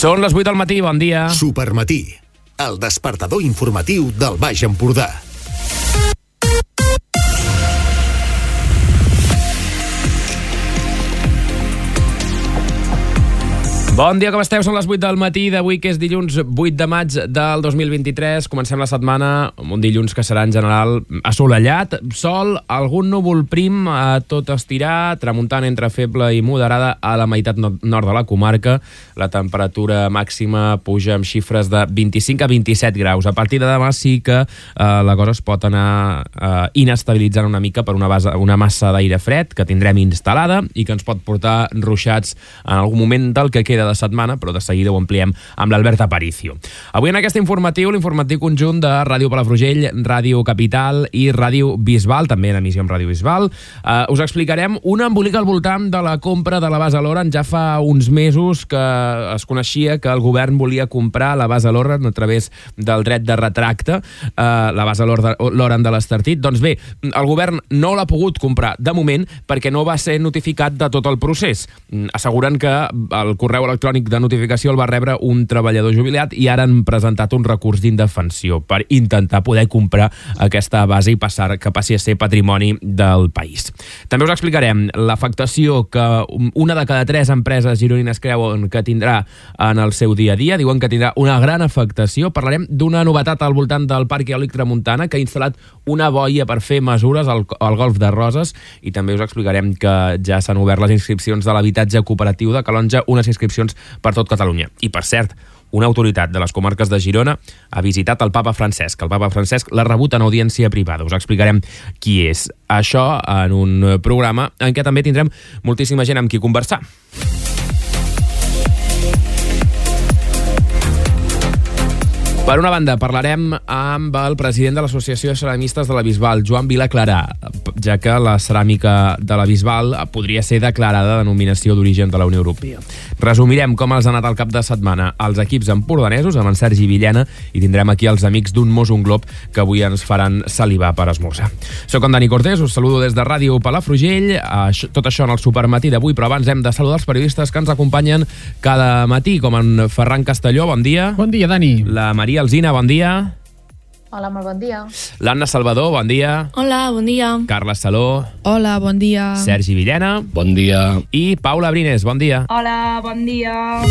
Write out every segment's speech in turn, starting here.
Són les 8 del matí, bon dia. Supermatí, el despertador informatiu del Baix Empordà. Bon dia, com esteu? Són les 8 del matí d'avui, que és dilluns 8 de maig del 2023. Comencem la setmana amb un dilluns que serà en general assolellat. Sol, algun núvol prim a tot estirar, tramuntant entre feble i moderada a la meitat nord de la comarca. La temperatura màxima puja amb xifres de 25 a 27 graus. A partir de demà sí que eh, la cosa es pot anar eh, inestabilitzant una mica per una, base, una massa d'aire fred que tindrem instal·lada i que ens pot portar ruixats en algun moment del que queda de setmana, però de seguida ho ampliem amb l'Albert Aparicio. Avui en aquest informatiu, l'informatiu conjunt de Ràdio Palafrugell, Ràdio Capital i Ràdio Bisbal, també en emissió amb Ràdio Bisbal, eh, us explicarem un embolic al voltant de la compra de la base Loran. Ja fa uns mesos que es coneixia que el govern volia comprar la base Loran a través del dret de retracte, eh, la base Loran de l'Estartit. Doncs bé, el govern no l'ha pogut comprar de moment perquè no va ser notificat de tot el procés. Asseguren que el correu electrònic de notificació el va rebre un treballador jubilat i ara han presentat un recurs d'indefensió per intentar poder comprar aquesta base i passar que passi a ser patrimoni del país. També us explicarem l'afectació que una de cada tres empreses gironines creuen que tindrà en el seu dia a dia. Diuen que tindrà una gran afectació. Parlarem d'una novetat al voltant del Parc Eòlic Tramuntana que ha instal·lat una boia per fer mesures al, al golf de Roses i també us explicarem que ja s'han obert les inscripcions de l'habitatge cooperatiu de Calonja, unes inscripcions inscripcions per tot Catalunya. I, per cert, una autoritat de les comarques de Girona ha visitat el papa Francesc. El papa Francesc l'ha rebut en audiència privada. Us explicarem qui és. Això en un programa en què també tindrem moltíssima gent amb qui conversar. Per una banda, parlarem amb el president de l'Associació de Ceramistes de la Bisbal, Joan Vilaclarà, ja que la ceràmica de la Bisbal podria ser declarada denominació d'origen de la Unió Europea. Resumirem com els ha anat el cap de setmana als equips empordanesos amb en Sergi Villena i tindrem aquí els amics d'un Mos un Glob que avui ens faran salivar per esmorzar. Soc en Dani Cortés, us saludo des de Ràdio Palafrugell, tot això en el supermatí d'avui, però abans hem de saludar els periodistes que ens acompanyen cada matí, com en Ferran Castelló, bon dia. Bon dia, Dani. La Maria Alzina, bon dia. Hola, molt bon dia. L'Anna Salvador, bon dia. Hola, bon dia. Carles Saló. Hola, bon dia. Sergi Villena. Bon dia. I Paula Brines, bon dia. Hola, bon dia.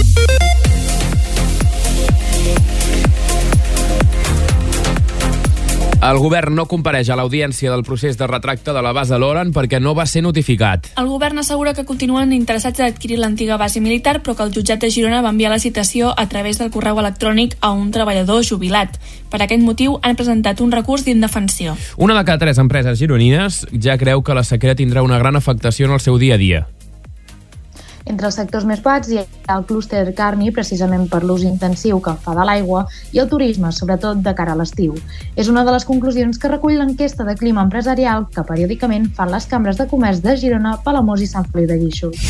El govern no compareix a l'audiència del procés de retracte de la base Loran perquè no va ser notificat. El govern assegura que continuen interessats a adquirir l'antiga base militar, però que el jutjat de Girona va enviar la citació a través del correu electrònic a un treballador jubilat. Per aquest motiu han presentat un recurs d'indefensió. Una de cada tres empreses gironines ja creu que la sequera tindrà una gran afectació en el seu dia a dia. Entre els sectors més pats hi ha el clúster carni, precisament per l'ús intensiu que fa de l'aigua, i el turisme, sobretot de cara a l'estiu. És una de les conclusions que recull l'enquesta de clima empresarial que periòdicament fan les cambres de comerç de Girona, Palamós i Sant Feliu de Guíxols.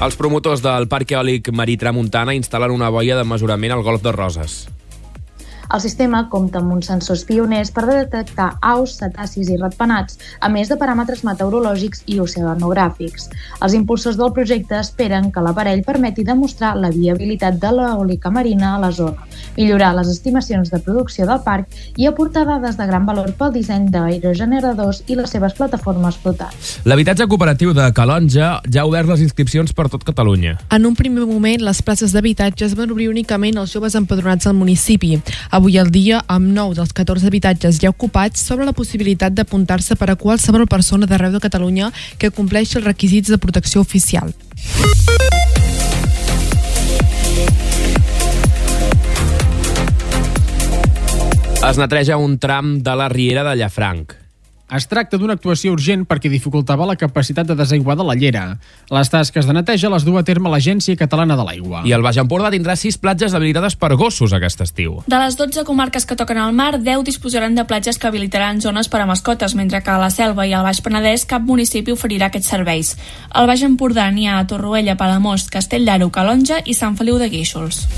Els promotors del Parc Eòlic Marí Tramuntana instal·len una boia de mesurament al golf de Roses. El sistema compta amb uns sensors pioners per detectar aus, cetacis i ratpenats, a més de paràmetres meteorològics i oceanogràfics. Els impulsors del projecte esperen que l'aparell permeti demostrar la viabilitat de l'eòlica marina a la zona, millorar les estimacions de producció del parc i aportar dades de gran valor pel disseny d'aerogeneradors i les seves plataformes flotants. L'habitatge cooperatiu de Calonja ja ha obert les inscripcions per tot Catalunya. En un primer moment, les places d'habitatge es van obrir únicament als joves empadronats al municipi. Avui al dia, amb 9 dels 14 habitatges ja ocupats, s'obre la possibilitat d'apuntar-se per a qualsevol persona d'arreu de Catalunya que compleixi els requisits de protecció oficial. Es neteja un tram de la Riera de Llafranc. Es tracta d'una actuació urgent perquè dificultava la capacitat de desaiguar de la llera. Les tasques de neteja les du a terme l'Agència Catalana de l'Aigua. I el Baix Empordà tindrà sis platges habilitades per gossos aquest estiu. De les 12 comarques que toquen al mar, 10 disposaran de platges que habilitaran zones per a mascotes, mentre que a la Selva i al Baix Penedès cap municipi oferirà aquests serveis. Al Baix Empordà n'hi ha a Torroella, Palamós, Castell d'Aro, Calonja i Sant Feliu de Guíxols.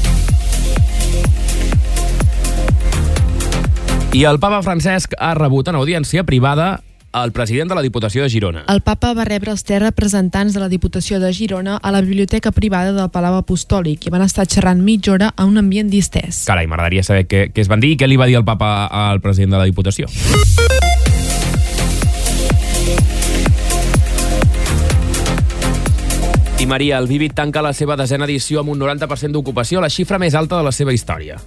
I el papa Francesc ha rebut en audiència privada el president de la Diputació de Girona. El papa va rebre els tres representants de la Diputació de Girona a la biblioteca privada del Palau Apostòlic i van estar xerrant mitja hora a un ambient distès. Carai, m'agradaria saber què, què es van dir i què li va dir el papa al president de la Diputació. I Maria, el Vivid tanca la seva desena edició amb un 90% d'ocupació, la xifra més alta de la seva història.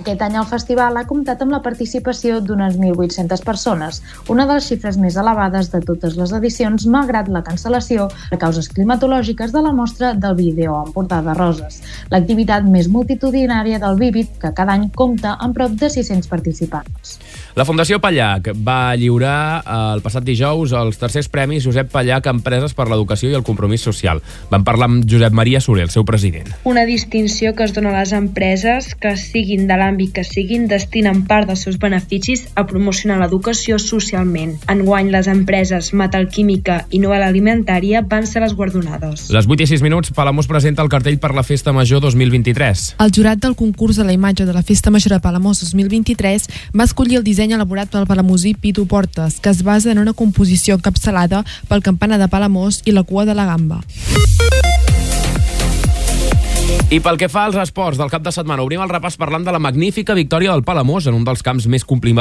Aquest any el festival ha comptat amb la participació d'unes 1.800 persones, una de les xifres més elevades de totes les edicions, malgrat la cancel·lació per causes climatològiques de la mostra del vídeo Empordà de Roses, l'activitat més multitudinària del Vivid, que cada any compta amb prop de 600 participants. La Fundació Pallac va lliurar el passat dijous els tercers premis Josep Pallac Empreses per l'Educació i el Compromís Social. Vam parlar amb Josep Maria Soler, el seu president. Una distinció que es dona a les empreses que siguin de l'àmbit que siguin destinen part dels seus beneficis a promocionar l'educació socialment. Enguany, les empreses metalquímica i no alimentària van ser les guardonades. Les 8 i 6 minuts, Palamós presenta el cartell per la Festa Major 2023. El jurat del concurs de la imatge de la Festa Major de Palamós 2023 va escollir el disseny elaborat pel palamosí Pitu Portes, que es basa en una composició encapçalada pel campana de Palamós i la cua de la gamba. I pel que fa als esports del cap de setmana, obrim el repàs parlant de la magnífica victòria del Palamós en un dels camps més compli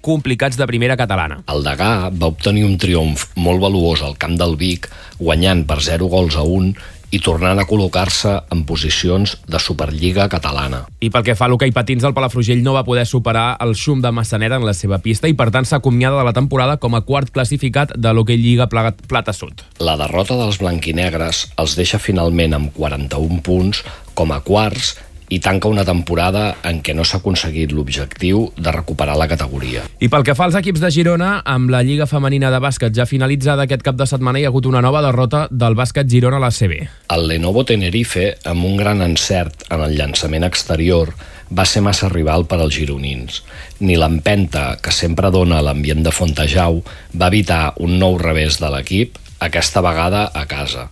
complicats de primera catalana. El Degà va obtenir un triomf molt valuós al camp del Vic, guanyant per 0 gols a 1 i tornant a col·locar-se en posicions de Superliga catalana. I pel que fa a l'hoquei patins, el Palafrugell no va poder superar el xum de Massanera en la seva pista i per tant s'acomiada de la temporada com a quart classificat de l'hoquei Lliga Plata Sud. La derrota dels blanquinegres els deixa finalment amb 41 punts com a quarts i tanca una temporada en què no s'ha aconseguit l'objectiu de recuperar la categoria. I pel que fa als equips de Girona, amb la Lliga Femenina de Bàsquet ja finalitzada aquest cap de setmana hi ha hagut una nova derrota del bàsquet Girona a la CB. El Lenovo Tenerife, amb un gran encert en el llançament exterior, va ser massa rival per als gironins. Ni l'empenta, que sempre dona l'ambient de Fontejau, va evitar un nou revés de l'equip, aquesta vegada a casa.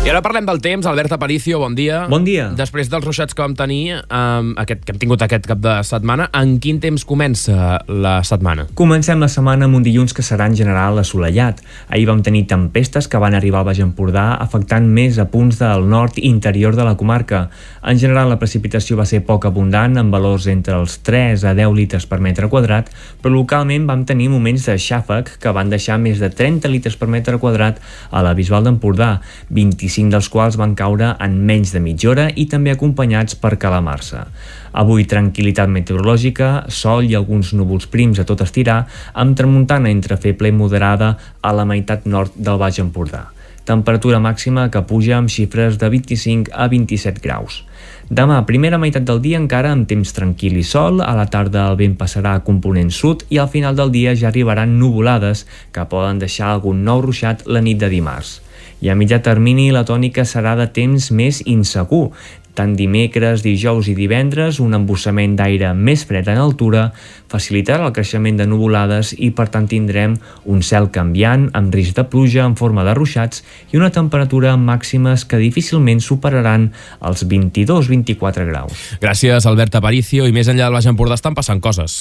I ara parlem del temps. Albert Aparicio, bon dia. Bon dia. Després dels ruixats que vam tenir, um, aquest, que hem tingut aquest cap de setmana, en quin temps comença la setmana? Comencem la setmana amb un dilluns que serà en general assolellat. Ahir vam tenir tempestes que van arribar al Baix Empordà, afectant més a punts del nord i interior de la comarca. En general, la precipitació va ser poc abundant, amb valors entre els 3 a 10 litres per metre quadrat, però localment vam tenir moments de xàfec que van deixar més de 30 litres per metre quadrat a la Bisbal d'Empordà, 25 dels quals van caure en menys de mitja hora i també acompanyats per calamarsa. Avui tranquil·litat meteorològica, sol i alguns núvols prims a tot estirar, amb tramuntana entre feble i moderada a la meitat nord del Baix Empordà. Temperatura màxima que puja amb xifres de 25 a 27 graus. Demà, primera meitat del dia encara amb temps tranquil i sol, a la tarda el vent passarà a component sud i al final del dia ja arribaran nuvolades que poden deixar algun nou ruixat la nit de dimarts i a mitjà termini la tònica serà de temps més insegur. Tant dimecres, dijous i divendres, un embussament d'aire més fred en altura facilitarà el creixement de nuvolades i per tant tindrem un cel canviant amb risc de pluja en forma de ruixats i una temperatura màximes que difícilment superaran els 22-24 graus. Gràcies, Albert Aparicio. I més enllà del Baix Empordà estan passant coses.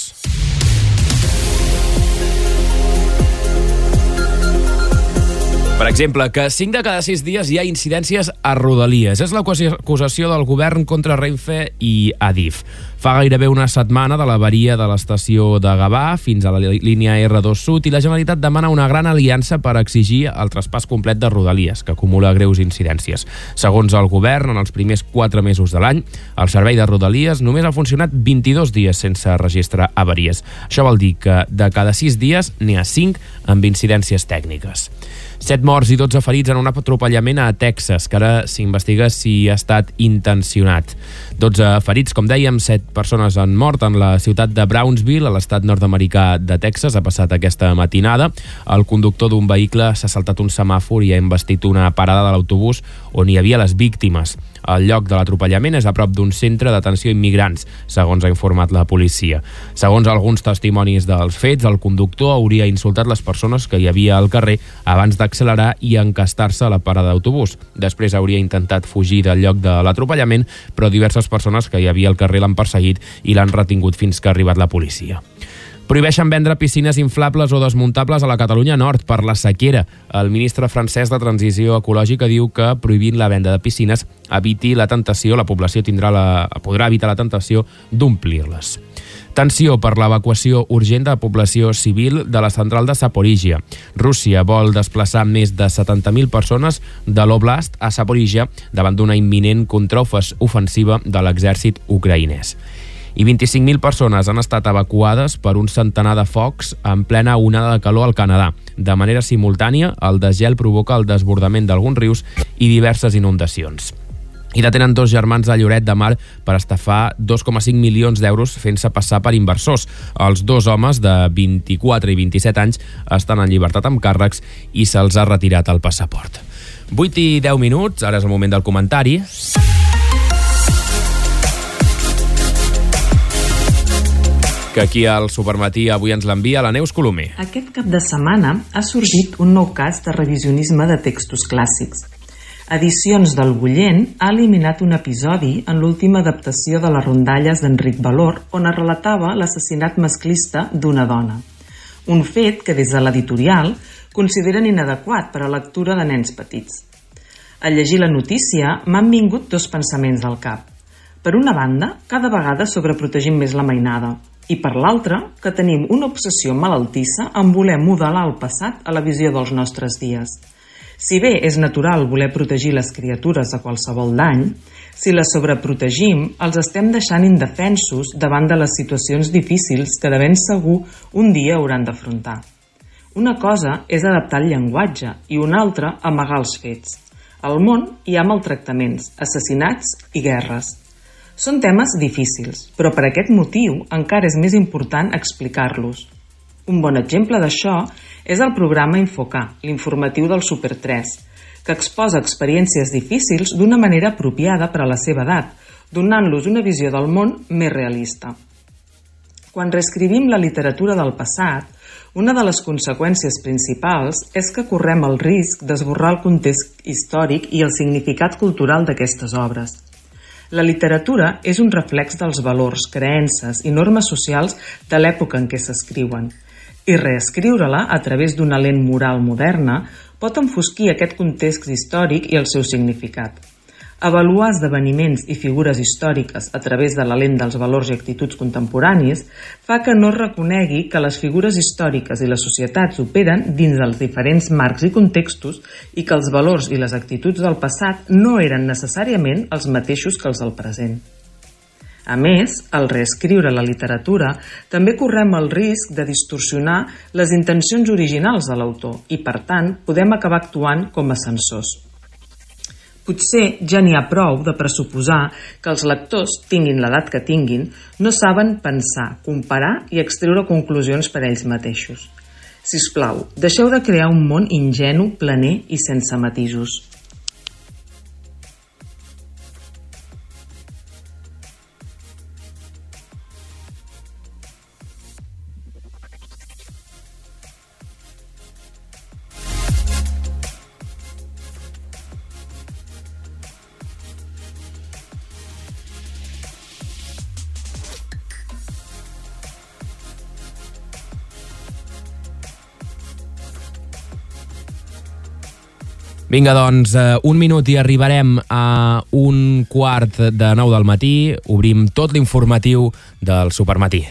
Per exemple, que 5 de cada 6 dies hi ha incidències a Rodalies. És l'acusació del govern contra Renfe i Adif. Fa gairebé una setmana de l'averia de l'estació de Gavà fins a la línia R2 Sud i la Generalitat demana una gran aliança per exigir el traspàs complet de Rodalies, que acumula greus incidències. Segons el govern, en els primers 4 mesos de l'any, el servei de Rodalies només ha funcionat 22 dies sense registrar avaries. Això vol dir que de cada 6 dies n'hi ha 5 amb incidències tècniques. 7 morts i 12 ferits en un atropellament a Texas, que ara s'investiga si ha estat intencionat. 12 ferits, com dèiem, 7 persones han mort en la ciutat de Brownsville, a l'estat nord-americà de Texas, ha passat aquesta matinada. El conductor d'un vehicle s'ha saltat un semàfor i ha investit una parada de l'autobús on hi havia les víctimes. El lloc de l'atropellament és a prop d'un centre d'atenció a immigrants, segons ha informat la policia. Segons alguns testimonis dels fets, el conductor hauria insultat les persones que hi havia al carrer abans de d'accelerar i encastar-se a la parada d'autobús. Després hauria intentat fugir del lloc de l'atropellament, però diverses persones que hi havia al carrer l'han perseguit i l'han retingut fins que ha arribat la policia. Prohibeixen vendre piscines inflables o desmuntables a la Catalunya Nord per la sequera. El ministre francès de Transició Ecològica diu que prohibint la venda de piscines eviti la tentació, la població tindrà la, podrà evitar la tentació d'omplir-les. Tensió per l'evacuació urgent de la població civil de la central de Saporígia. Rússia vol desplaçar més de 70.000 persones de l'oblast a Saporígia davant d'una imminent contraofensiva de l'exèrcit ucraïnès i 25.000 persones han estat evacuades per un centenar de focs en plena onada de calor al Canadà. De manera simultània, el desgel provoca el desbordament d'alguns rius i diverses inundacions. I detenen dos germans de Lloret de Mar per estafar 2,5 milions d'euros fent-se passar per inversors. Els dos homes de 24 i 27 anys estan en llibertat amb càrrecs i se'ls ha retirat el passaport. 8 i 10 minuts, ara és el moment del comentari. que aquí al Supermatí avui ens l'envia la Neus Colomer. Aquest cap de setmana ha sorgit un nou cas de revisionisme de textos clàssics. Edicions del Bullent ha eliminat un episodi en l'última adaptació de les rondalles d'Enric Valor on es relatava l'assassinat masclista d'una dona. Un fet que des de l'editorial consideren inadequat per a lectura de nens petits. Al llegir la notícia m'han vingut dos pensaments al cap. Per una banda, cada vegada sobreprotegim més la mainada, i per l'altra, que tenim una obsessió malaltissa en voler modelar el passat a la visió dels nostres dies. Si bé és natural voler protegir les criatures de qualsevol dany, si les sobreprotegim, els estem deixant indefensos davant de les situacions difícils que de ben segur un dia hauran d'afrontar. Una cosa és adaptar el llenguatge i una altra amagar els fets. Al món hi ha maltractaments, assassinats i guerres. Són temes difícils, però per aquest motiu encara és més important explicar-los. Un bon exemple d'això és el programa Infocar, l'informatiu del Super 3, que exposa experiències difícils d'una manera apropiada per a la seva edat, donant-los una visió del món més realista. Quan reescrivim la literatura del passat, una de les conseqüències principals és que correm el risc d'esborrar el context històric i el significat cultural d'aquestes obres – la literatura és un reflex dels valors, creences i normes socials de l'època en què s'escriuen, i reescriure-la a través d'una lent moral moderna pot enfosquir aquest context històric i el seu significat. Avaluar esdeveniments i figures històriques a través de la lent dels valors i actituds contemporanis fa que no reconegui que les figures històriques i les societats operen dins dels diferents marcs i contextos i que els valors i les actituds del passat no eren necessàriament els mateixos que els del present. A més, al reescriure la literatura, també correm el risc de distorsionar les intencions originals de l'autor i, per tant, podem acabar actuant com a censors. Potser ja n'hi ha prou de pressuposar que els lectors, tinguin l'edat que tinguin, no saben pensar, comparar i extreure conclusions per ells mateixos. Si us plau, deixeu de crear un món ingenu, planer i sense matisos. Vinga, doncs, eh, un minut i arribarem a un quart de nou del matí. Obrim tot l'informatiu del Supermatí.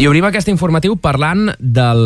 I obrim aquest informatiu parlant del,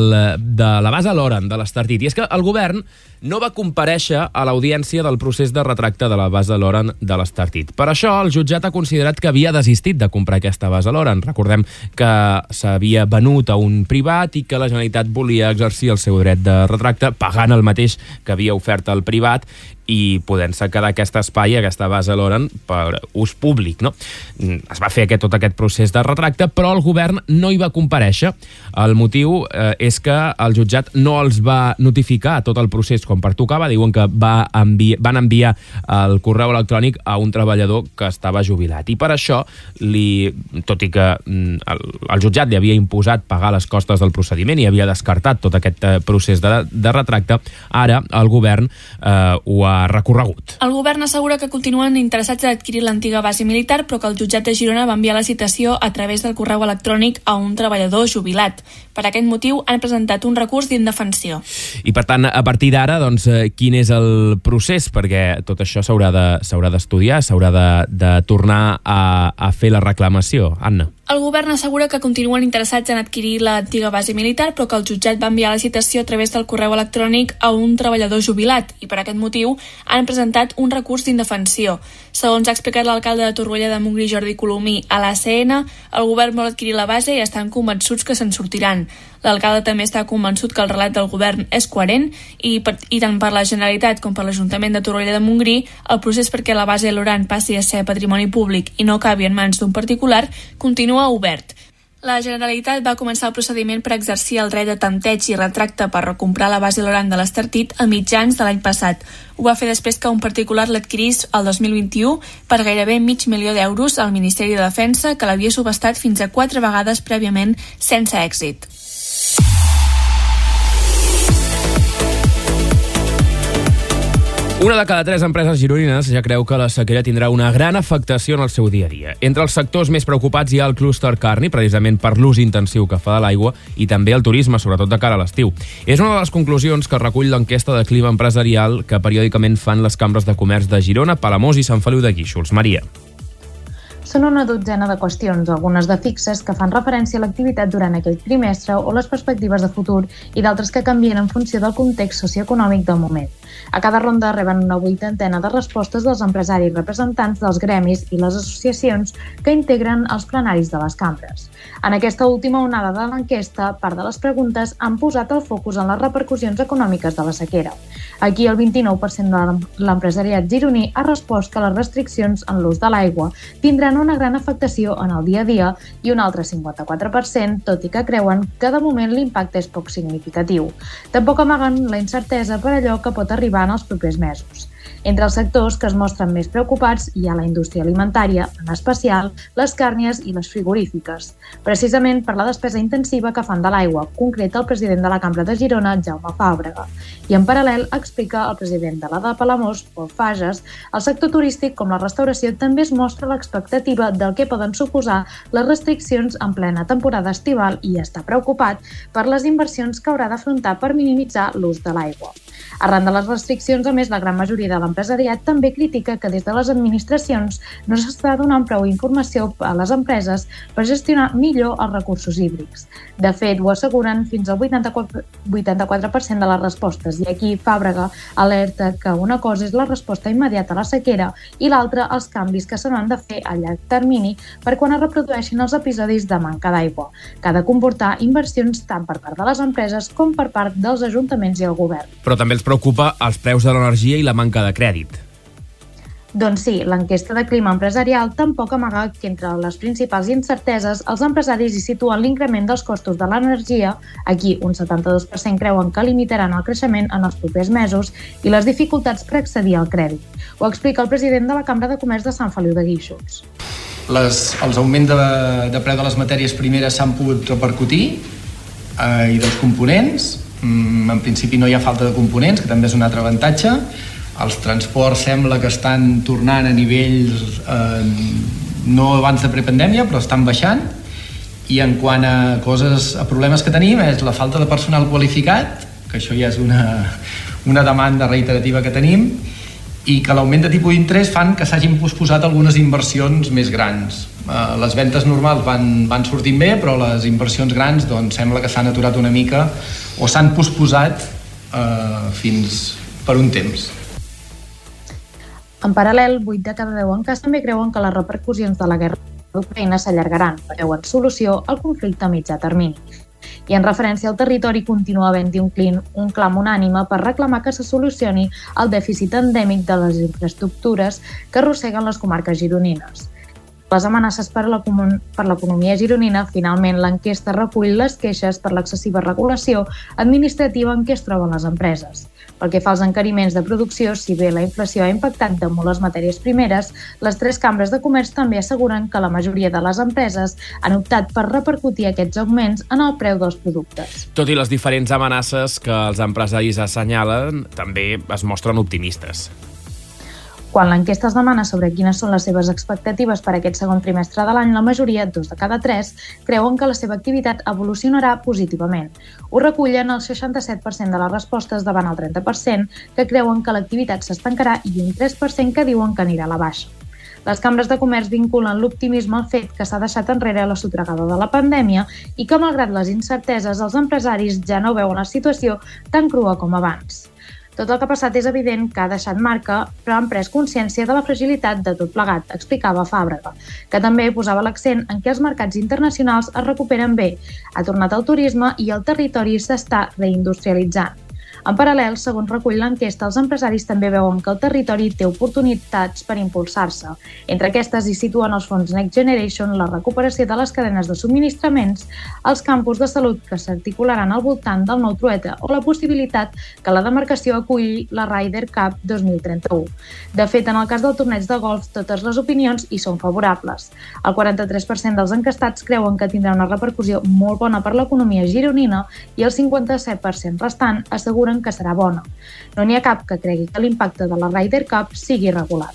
de la base Loren, de l'Estartit. I és que el govern no va compareixer a l'audiència del procés de retracte de la base Loren de l'Estartit. Per això, el jutjat ha considerat que havia desistit de comprar aquesta base Loren. Recordem que s'havia venut a un privat i que la Generalitat volia exercir el seu dret de retracte pagant el mateix que havia ofert al privat i podent-se quedar aquest espai, aquesta base Loren, per ús públic. No? Es va fer aquest, tot aquest procés de retracte, però el govern no hi va compareixer. El motiu eh, és que el jutjat no els va notificar tot el procés com pertocava. Diuen que va envi van enviar el correu electrònic a un treballador que estava jubilat. I per això, li, tot i que mm, el, el jutjat li havia imposat pagar les costes del procediment i havia descartat tot aquest eh, procés de, de retracte, ara el govern eh, ho ha recorregut. El govern assegura que continuen interessats a adquirir l'antiga base militar, però que el jutjat de Girona va enviar la citació a través del correu electrònic a un treballador jubilat. Per aquest motiu han presentat un recurs d'indefensió. I per tant, a partir d'ara, doncs, eh, quin és el procés? Perquè tot això s'haurà de, d'estudiar, s'haurà de, de tornar a, a fer la reclamació. Anna. El govern assegura que continuen interessats en adquirir l'antiga base militar, però que el jutjat va enviar la citació a través del correu electrònic a un treballador jubilat i per aquest motiu han presentat un recurs d'indefensió. Segons ha explicat l'alcalde de Torroella de Montgrí, Jordi Colomí, a l'ACN, el govern vol adquirir la base i estan convençuts que se'n sortiran. L'alcalde també està convençut que el relat del govern és coherent i, per, i tant per la Generalitat com per l'Ajuntament de Torroella de Montgrí, el procés perquè la base de l'Oran passi a ser patrimoni públic i no acabi en mans d'un particular continua obert. La Generalitat va començar el procediment per exercir el dret de tanteig i retracte per recomprar la base Loran de l'Estartit a mitjans de l'any passat. Ho va fer després que un particular l'adquirís el 2021 per gairebé mig milió d'euros al Ministeri de Defensa, que l'havia subestat fins a quatre vegades prèviament sense èxit. Una de cada tres empreses gironines ja creu que la sequera tindrà una gran afectació en el seu dia a dia. Entre els sectors més preocupats hi ha el clúster carni, precisament per l'ús intensiu que fa de l'aigua, i també el turisme, sobretot de cara a l'estiu. És una de les conclusions que recull l'enquesta de clima empresarial que periòdicament fan les cambres de comerç de Girona, Palamós i Sant Feliu de Guíxols. Maria. Són una dotzena de qüestions, algunes de fixes que fan referència a l'activitat durant aquell trimestre o les perspectives de futur i d'altres que canvien en funció del context socioeconòmic del moment. A cada ronda reben una vuitantena de respostes dels empresaris representants dels gremis i les associacions que integren els plenaris de les cambres. En aquesta última onada de l'enquesta, part de les preguntes han posat el focus en les repercussions econòmiques de la sequera. Aquí el 29% de l'empresariat gironí ha respost que les restriccions en l'ús de l'aigua tindran una gran afectació en el dia a dia i un altre 54%, tot i que creuen que de moment l'impacte és poc significatiu. Tampoc amaguen la incertesa per allò que pot arribar en els propers mesos. Entre els sectors que es mostren més preocupats hi ha la indústria alimentària, en especial les càrnies i les frigorífiques, precisament per la despesa intensiva que fan de l'aigua, concreta el president de la Cambra de Girona, Jaume Fàbrega. I en paral·lel explica el president de la de Palamós, Pol Fages, el sector turístic com la restauració també es mostra l'expectativa del que poden suposar les restriccions en plena temporada estival i està preocupat per les inversions que haurà d'afrontar per minimitzar l'ús de l'aigua. Arran de les restriccions, a més, la gran majoria de l'empresariat també critica que des de les administracions no s'està donant prou informació a les empreses per gestionar millor els recursos hídrics. De fet, ho asseguren fins al 84%, 84 de les respostes i aquí Fàbrega alerta que una cosa és la resposta immediata a la sequera i l'altra els canvis que se n'han de fer a llarg termini per quan es reprodueixin els episodis de manca d'aigua, que ha de comportar inversions tant per part de les empreses com per part dels ajuntaments i el govern. Però també els preocupa els preus de l'energia i la manca de crèdit. Doncs sí, l'enquesta de clima empresarial tampoc amaga que entre les principals incerteses els empresaris hi situen l'increment dels costos de l'energia, aquí un 72% creuen que limitaran el creixement en els propers mesos, i les dificultats per accedir al crèdit. Ho explica el president de la Cambra de Comerç de Sant Feliu de Guíxols. Les, els augments de, de preu de les matèries primeres s'han pogut repercutir eh, i dels components. Mm, en principi no hi ha falta de components, que també és un altre avantatge. Els transports sembla que estan tornant a nivells eh, no abans de prepandèmia però estan baixant. I en quant a coses, a problemes que tenim és la falta de personal qualificat que això ja és una, una demanda reiterativa que tenim i que l'augment de tipus d'interès fan que s'hagin posposat algunes inversions més grans. Eh, les ventes normals van, van sortint bé, però les inversions grans doncs, sembla que s'han aturat una mica o s'han posposat eh, fins per un temps. En paral·lel, 8 de cada 10 enquestes també creuen que les repercussions de la guerra d'Ucraïna s'allargaran, veuen solució al conflicte a mitjà termini. I en referència al territori continua havent-hi un, clin, un clam unànime per reclamar que se solucioni el dèficit endèmic de les infraestructures que arrosseguen les comarques gironines les amenaces per l'economia gironina, finalment l'enquesta recull les queixes per l'excessiva regulació administrativa en què es troben les empreses. Pel que fa als encariments de producció, si bé la inflació ha impactat de molt les matèries primeres, les tres cambres de comerç també asseguren que la majoria de les empreses han optat per repercutir aquests augments en el preu dels productes. Tot i les diferents amenaces que els empresaris assenyalen, també es mostren optimistes. Quan l'enquesta es demana sobre quines són les seves expectatives per aquest segon trimestre de l'any, la majoria, dos de cada tres, creuen que la seva activitat evolucionarà positivament. Ho recullen el 67% de les respostes davant el 30% que creuen que l'activitat s'estancarà i un 3% que diuen que anirà a la baixa. Les cambres de comerç vinculen l'optimisme al fet que s'ha deixat enrere la sotregada de la pandèmia i que, malgrat les incerteses, els empresaris ja no veuen la situació tan crua com abans. Tot el que ha passat és evident que ha deixat marca, però han pres consciència de la fragilitat de tot plegat, explicava Fàbrega, que també posava l'accent en què els mercats internacionals es recuperen bé, ha tornat al turisme i el territori s'està reindustrialitzant. En paral·lel, segons recull l'enquesta, els empresaris també veuen que el territori té oportunitats per impulsar-se. Entre aquestes hi situen els fons Next Generation, la recuperació de les cadenes de subministraments, els campus de salut que s'articularan al voltant del nou trueta o la possibilitat que la demarcació aculli la Ryder Cup 2031. De fet, en el cas del torneig de golf, totes les opinions hi són favorables. El 43% dels encastats creuen que tindrà una repercussió molt bona per l'economia gironina i el 57% restant asseguren asseguren que serà bona. No n'hi ha cap que cregui que l'impacte de la Ryder Cup sigui regular.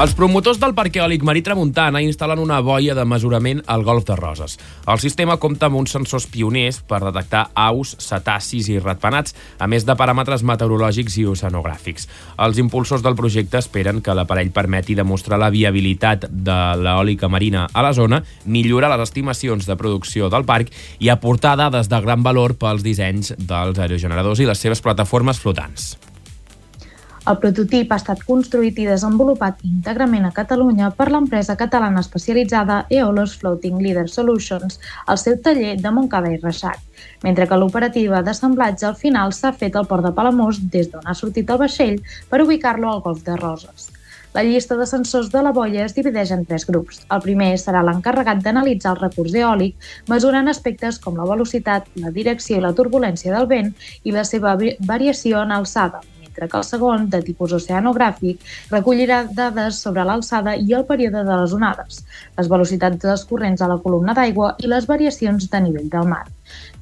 Els promotors del Parc Eòlic Marí Tramuntana instal·len una boia de mesurament al Golf de Roses. El sistema compta amb uns sensors pioners per detectar aus, cetacis i ratpenats, a més de paràmetres meteorològics i oceanogràfics. Els impulsors del projecte esperen que l'aparell permeti demostrar la viabilitat de l'eòlica marina a la zona, millorar les estimacions de producció del parc i aportar dades de gran valor pels dissenys dels aerogeneradors i les seves plataformes flotants. El prototip ha estat construït i desenvolupat íntegrament a Catalunya per l'empresa catalana especialitzada Eolos Floating Leader Solutions al seu taller de Montcada i Reixac, mentre que l'operativa d'assemblatge al final s'ha fet al port de Palamós des d'on ha sortit el vaixell per ubicar-lo al Golf de Roses. La llista de sensors de la boia es divideix en tres grups. El primer serà l'encarregat d'analitzar el recurs eòlic, mesurant aspectes com la velocitat, la direcció i la turbulència del vent i la seva variació en alçada, mentre que el segon, de tipus oceanogràfic, recollirà dades sobre l'alçada i el període de les onades, les velocitats dels corrents a la columna d'aigua i les variacions de nivell del mar.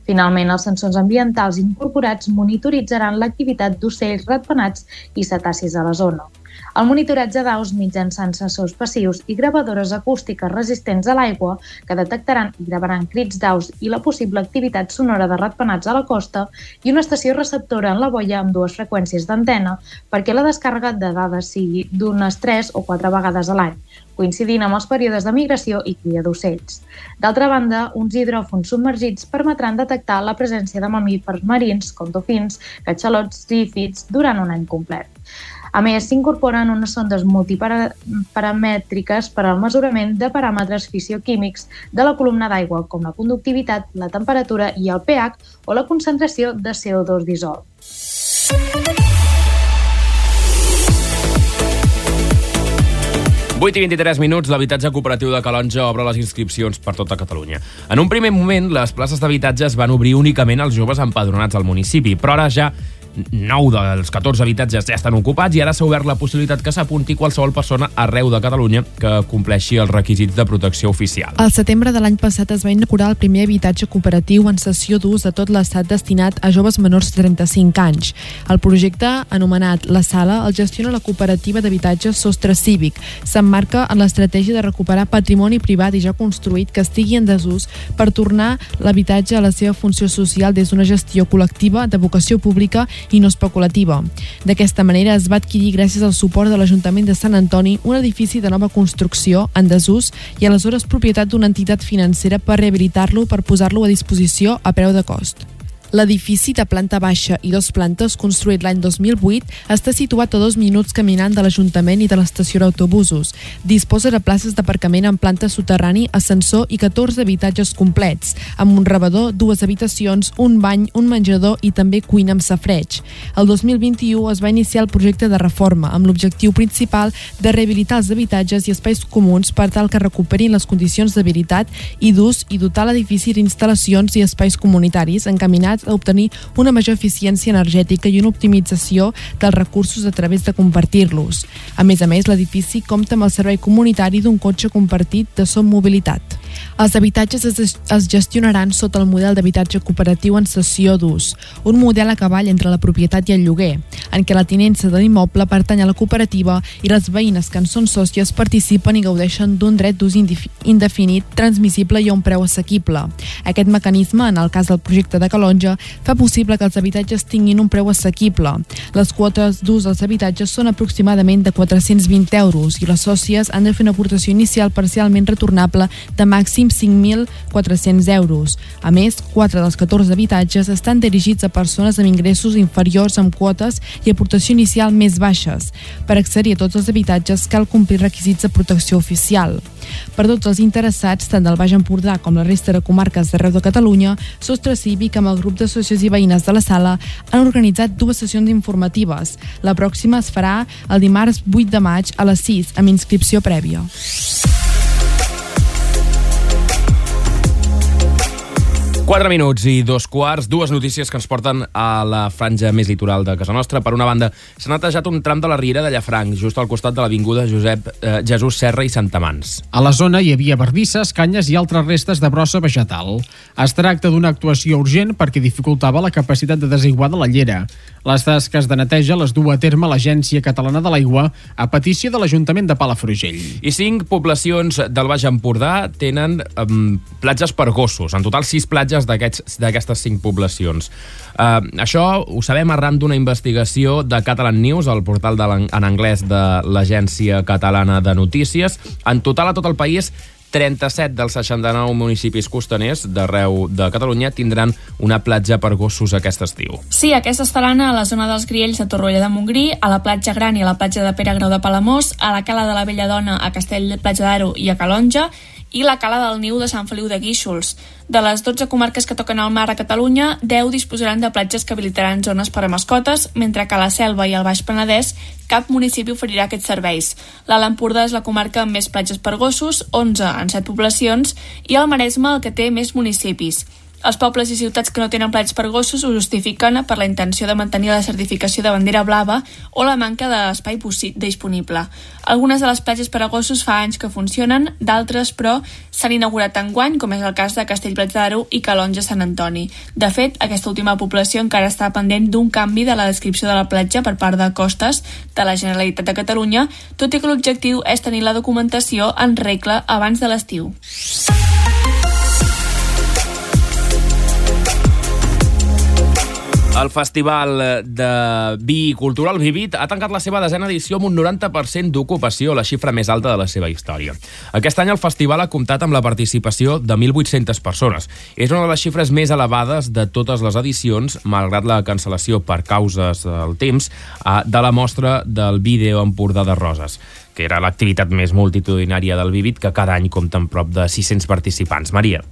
Finalment, els sensors ambientals incorporats monitoritzaran l'activitat d'ocells ratpenats i cetacis a la zona. El monitoratge d'aus mitjançant sensors passius i gravadores acústiques resistents a l'aigua que detectaran i gravaran crits d'aus i la possible activitat sonora de ratpenats a la costa i una estació receptora en la boia amb dues freqüències d'antena perquè la descàrrega de dades sigui d'unes 3 o 4 vegades a l'any, coincidint amb els períodes de migració i cria d'ocells. D'altra banda, uns hidròfons submergits permetran detectar la presència de mamífers marins com dofins, catxalots, zífids durant un any complet. A més, s'incorporen unes sondes multiparamètriques per al mesurament de paràmetres fisioquímics de la columna d'aigua, com la conductivitat, la temperatura i el pH o la concentració de CO2 dissolt. Vuit i 23 minuts, l'habitatge cooperatiu de Calonja obre les inscripcions per tota Catalunya. En un primer moment, les places d'habitatge es van obrir únicament als joves empadronats al municipi, però ara ja 9 dels 14 habitatges ja estan ocupats i ara s'ha obert la possibilitat que s'apunti qualsevol persona arreu de Catalunya que compleixi els requisits de protecció oficial. Al setembre de l'any passat es va inaugurar el primer habitatge cooperatiu en sessió d'ús de tot l'estat destinat a joves menors de 35 anys. El projecte, anomenat La Sala, el gestiona la cooperativa d'habitatge Sostre Cívic. S'emmarca en l'estratègia de recuperar patrimoni privat i ja construït que estigui en desús per tornar l'habitatge a la seva funció social des d'una gestió col·lectiva de vocació pública i no especulativa. D'aquesta manera es va adquirir gràcies al suport de l'Ajuntament de Sant Antoni un edifici de nova construcció en desús i aleshores propietat d'una entitat financera per rehabilitar-lo per posar-lo a disposició a preu de cost. L'edifici de planta baixa i dos plantes, construït l'any 2008, està situat a dos minuts caminant de l'Ajuntament i de l'estació d'autobusos. Disposa de places d'aparcament en planta soterrani, ascensor i 14 habitatges complets, amb un rebedor, dues habitacions, un bany, un menjador i també cuina amb safreig. El 2021 es va iniciar el projecte de reforma amb l'objectiu principal de rehabilitar els habitatges i espais comuns per tal que recuperin les condicions d'habilitat i d'ús i dotar l'edifici d'instal·lacions i espais comunitaris encaminats a obtenir una major eficiència energètica i una optimització dels recursos a través de compartir-los. A més a més, l'edifici compta amb el servei comunitari d'un cotxe compartit de Som Mobilitat. Els habitatges es, es gestionaran sota el model d'habitatge cooperatiu en cessió d'ús, un model a cavall entre la propietat i el lloguer, en què la tinença de l'immoble pertany a la cooperativa i les veïnes que en són sòcies participen i gaudeixen d'un dret d'ús indefinit, transmissible i a un preu assequible. Aquest mecanisme, en el cas del projecte de Calonja, fa possible que els habitatges tinguin un preu assequible. Les quotes d'ús als habitatges són aproximadament de 420 euros i les sòcies han de fer una aportació inicial parcialment retornable de màxim 5.400 euros. A més, 4 dels 14 habitatges estan dirigits a persones amb ingressos inferiors amb quotes i aportació inicial més baixes. Per accedir a tots els habitatges cal complir requisits de protecció oficial. Per tots els interessats, tant del Baix Empordà com la resta de comarques d'arreu de Catalunya, Sostre Cívic amb el grup de socis i veïnes de la sala han organitzat dues sessions informatives. La pròxima es farà el dimarts 8 de maig a les 6 amb inscripció prèvia. 4 minuts i dos quarts, dues notícies que ens porten a la franja més litoral de casa nostra. Per una banda, s'ha netejat un tram de la Riera de Llafranc, just al costat de l'Avinguda Josep eh, Jesús Serra i Santamans. A la zona hi havia bardisses, canyes i altres restes de brossa vegetal. Es tracta d'una actuació urgent perquè dificultava la capacitat de desaiguar de la llera. Les tasques de neteja les du a terme l'Agència Catalana de l'Aigua a petició de l'Ajuntament de Palafrugell. I cinc poblacions del Baix Empordà tenen um, platges per gossos. En total, sis platges d'aquestes cinc poblacions. Uh, això ho sabem arran d'una investigació de Catalan News, el portal de en anglès de l'Agència Catalana de Notícies. En total, a tot el país, 37 dels 69 municipis costaners d'arreu de Catalunya tindran una platja per gossos aquest estiu. Sí, aquesta estaran a la zona dels Griells a Torroella de Montgrí, a la platja Gran i a la platja de Pere Grau de Palamós, a la Cala de la Bella Dona a Castell de Platja d'Aro i a Calonja, i la Cala del Niu de Sant Feliu de Guíxols. De les 12 comarques que toquen al mar a Catalunya, 10 disposaran de platges que habilitaran zones per a mascotes, mentre que a la Selva i al Baix Penedès cap municipi oferirà aquests serveis. L'Alt Empordà és la comarca amb més platges per gossos, 11 en 7 poblacions, i el Maresme el que té més municipis. Els pobles i ciutats que no tenen plats per gossos ho justifiquen per la intenció de mantenir la certificació de bandera blava o la manca d'espai disponible. Algunes de les platges per a gossos fa anys que funcionen, d'altres, però, s'han inaugurat enguany, com és el cas de Castellplat d'Aro i Calonja Sant Antoni. De fet, aquesta última població encara està pendent d'un canvi de la descripció de la platja per part de Costes de la Generalitat de Catalunya, tot i que l'objectiu és tenir la documentació en regla abans de l'estiu. El Festival de Vi Cultural Vivit ha tancat la seva desena edició amb un 90% d'ocupació, la xifra més alta de la seva història. Aquest any el festival ha comptat amb la participació de 1.800 persones. És una de les xifres més elevades de totes les edicions, malgrat la cancel·lació per causes del temps de la mostra del vídeo Empordà de Roses que era l'activitat més multitudinària del Vivit, que cada any compta amb prop de 600 participants. Maria.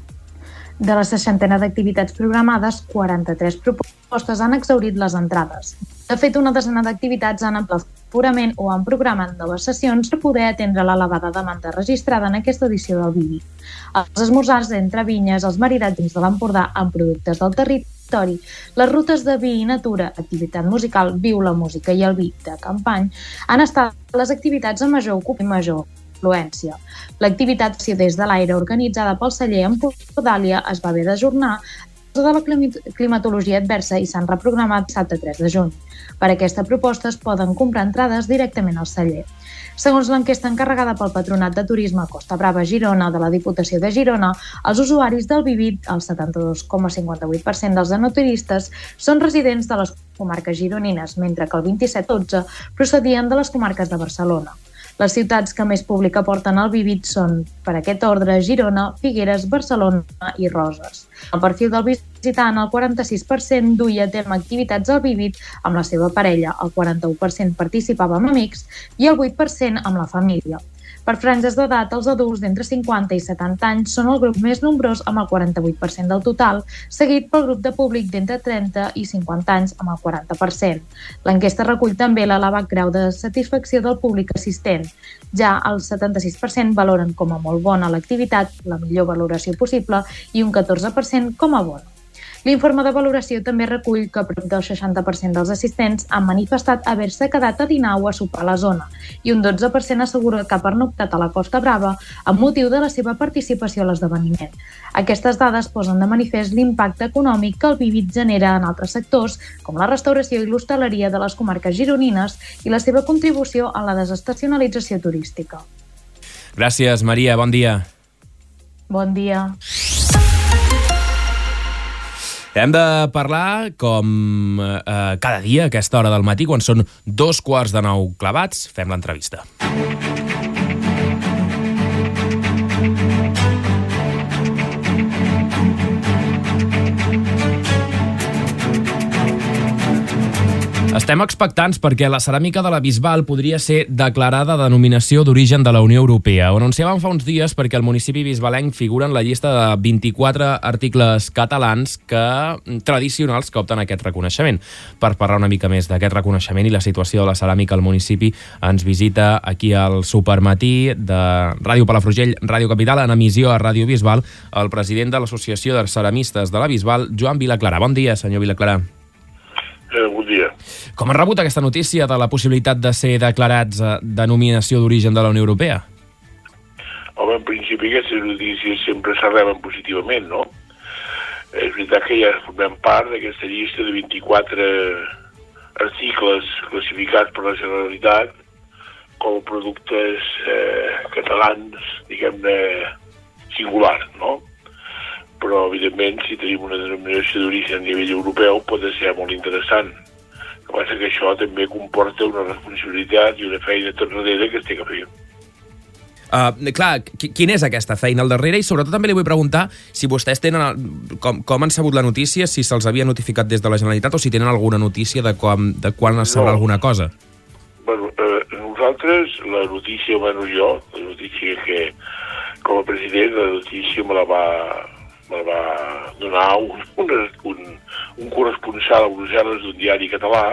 De la seixantena d'activitats programades, 43 propostes han exaurit les entrades. De fet, una desena d'activitats han ampliat purament o han programat noves sessions per poder atendre l'elevada demanda registrada en aquesta edició del Vivi. Els esmorzars entre vinyes, els maridats dins de l'Empordà amb productes del territori, les rutes de vi i natura, activitat musical, viu la música i el vi de campany, han estat les activitats amb major ocup i major influència. L'activitat des de l'aire organitzada pel celler en Podàlia es va haver d'ajornar de la climatologia adversa i s'han reprogramat dissabte 3 de juny. Per aquesta proposta es poden comprar entrades directament al celler. Segons l'enquesta encarregada pel Patronat de Turisme Costa Brava Girona de la Diputació de Girona, els usuaris del Vivit, el 72,58% dels anoturistes, són residents de les comarques gironines, mentre que el 27,12% procedien de les comarques de Barcelona. Les ciutats que més públic aporten al Vivit són, per aquest ordre, Girona, Figueres, Barcelona i Roses. El perfil del visitant, el 46% duia a terme activitats al Vivit amb la seva parella, el 41% participava amb amics i el 8% amb la família. Per franges d'edat, els adults d'entre 50 i 70 anys són el grup més nombrós amb el 48% del total, seguit pel grup de públic d'entre 30 i 50 anys amb el 40%. L'enquesta recull també l'elevat grau de satisfacció del públic assistent. Ja el 76% valoren com a molt bona l'activitat, la millor valoració possible, i un 14% com a bona. L'informe de valoració també recull que prop del 60% dels assistents han manifestat haver-se quedat a dinar o a sopar a la zona i un 12% assegura que ha pernoctat a la Costa Brava amb motiu de la seva participació a l'esdeveniment. Aquestes dades posen de manifest l'impacte econòmic que el Vivit genera en altres sectors, com la restauració i l'hostaleria de les comarques gironines i la seva contribució a la desestacionalització turística. Gràcies, Maria. Bon dia. Bon dia. Hem de parlar, com eh, cada dia a aquesta hora del matí, quan són dos quarts de nou clavats, fem l'entrevista. Estem expectants perquè la ceràmica de la Bisbal podria ser declarada denominació d'origen de la Unió Europea. Ho anunciàvem fa uns dies perquè el municipi bisbalenc figura en la llista de 24 articles catalans que tradicionals que opten aquest reconeixement. Per parlar una mica més d'aquest reconeixement i la situació de la ceràmica al municipi, ens visita aquí al Supermatí de Ràdio Palafrugell, Ràdio Capital, en emissió a Ràdio Bisbal, el president de l'Associació de Ceramistes de la Bisbal, Joan Vilaclara. Bon dia, senyor Vilaclara. Eh, bon dia. Com ha rebut aquesta notícia de la possibilitat de ser declarats eh, denominació d'origen de la Unió Europea? Home, en principi aquestes notícies sempre s'arreben positivament, no? És veritat que ja formem part d'aquesta llista de 24 articles classificats per la Generalitat com a productes eh, catalans, diguem-ne, singulars, no? Però evidentment si tenim una denominació d'origen a nivell europeu pot ser molt interessant. El que passa que això també comporta una responsabilitat i una feina tot darrere que es té que fer. Uh, clar, quina és aquesta feina al darrere? I sobretot també li vull preguntar si vostès tenen... Com, com han sabut la notícia, si se'ls havia notificat des de la Generalitat o si tenen alguna notícia de, com, de quan es sabrà no. alguna cosa? Bueno, eh, nosaltres, la notícia, bueno, jo, la notícia que com a president, la notícia me la va, me va donar un, un, un, un corresponsal a Brussel·les d'un diari català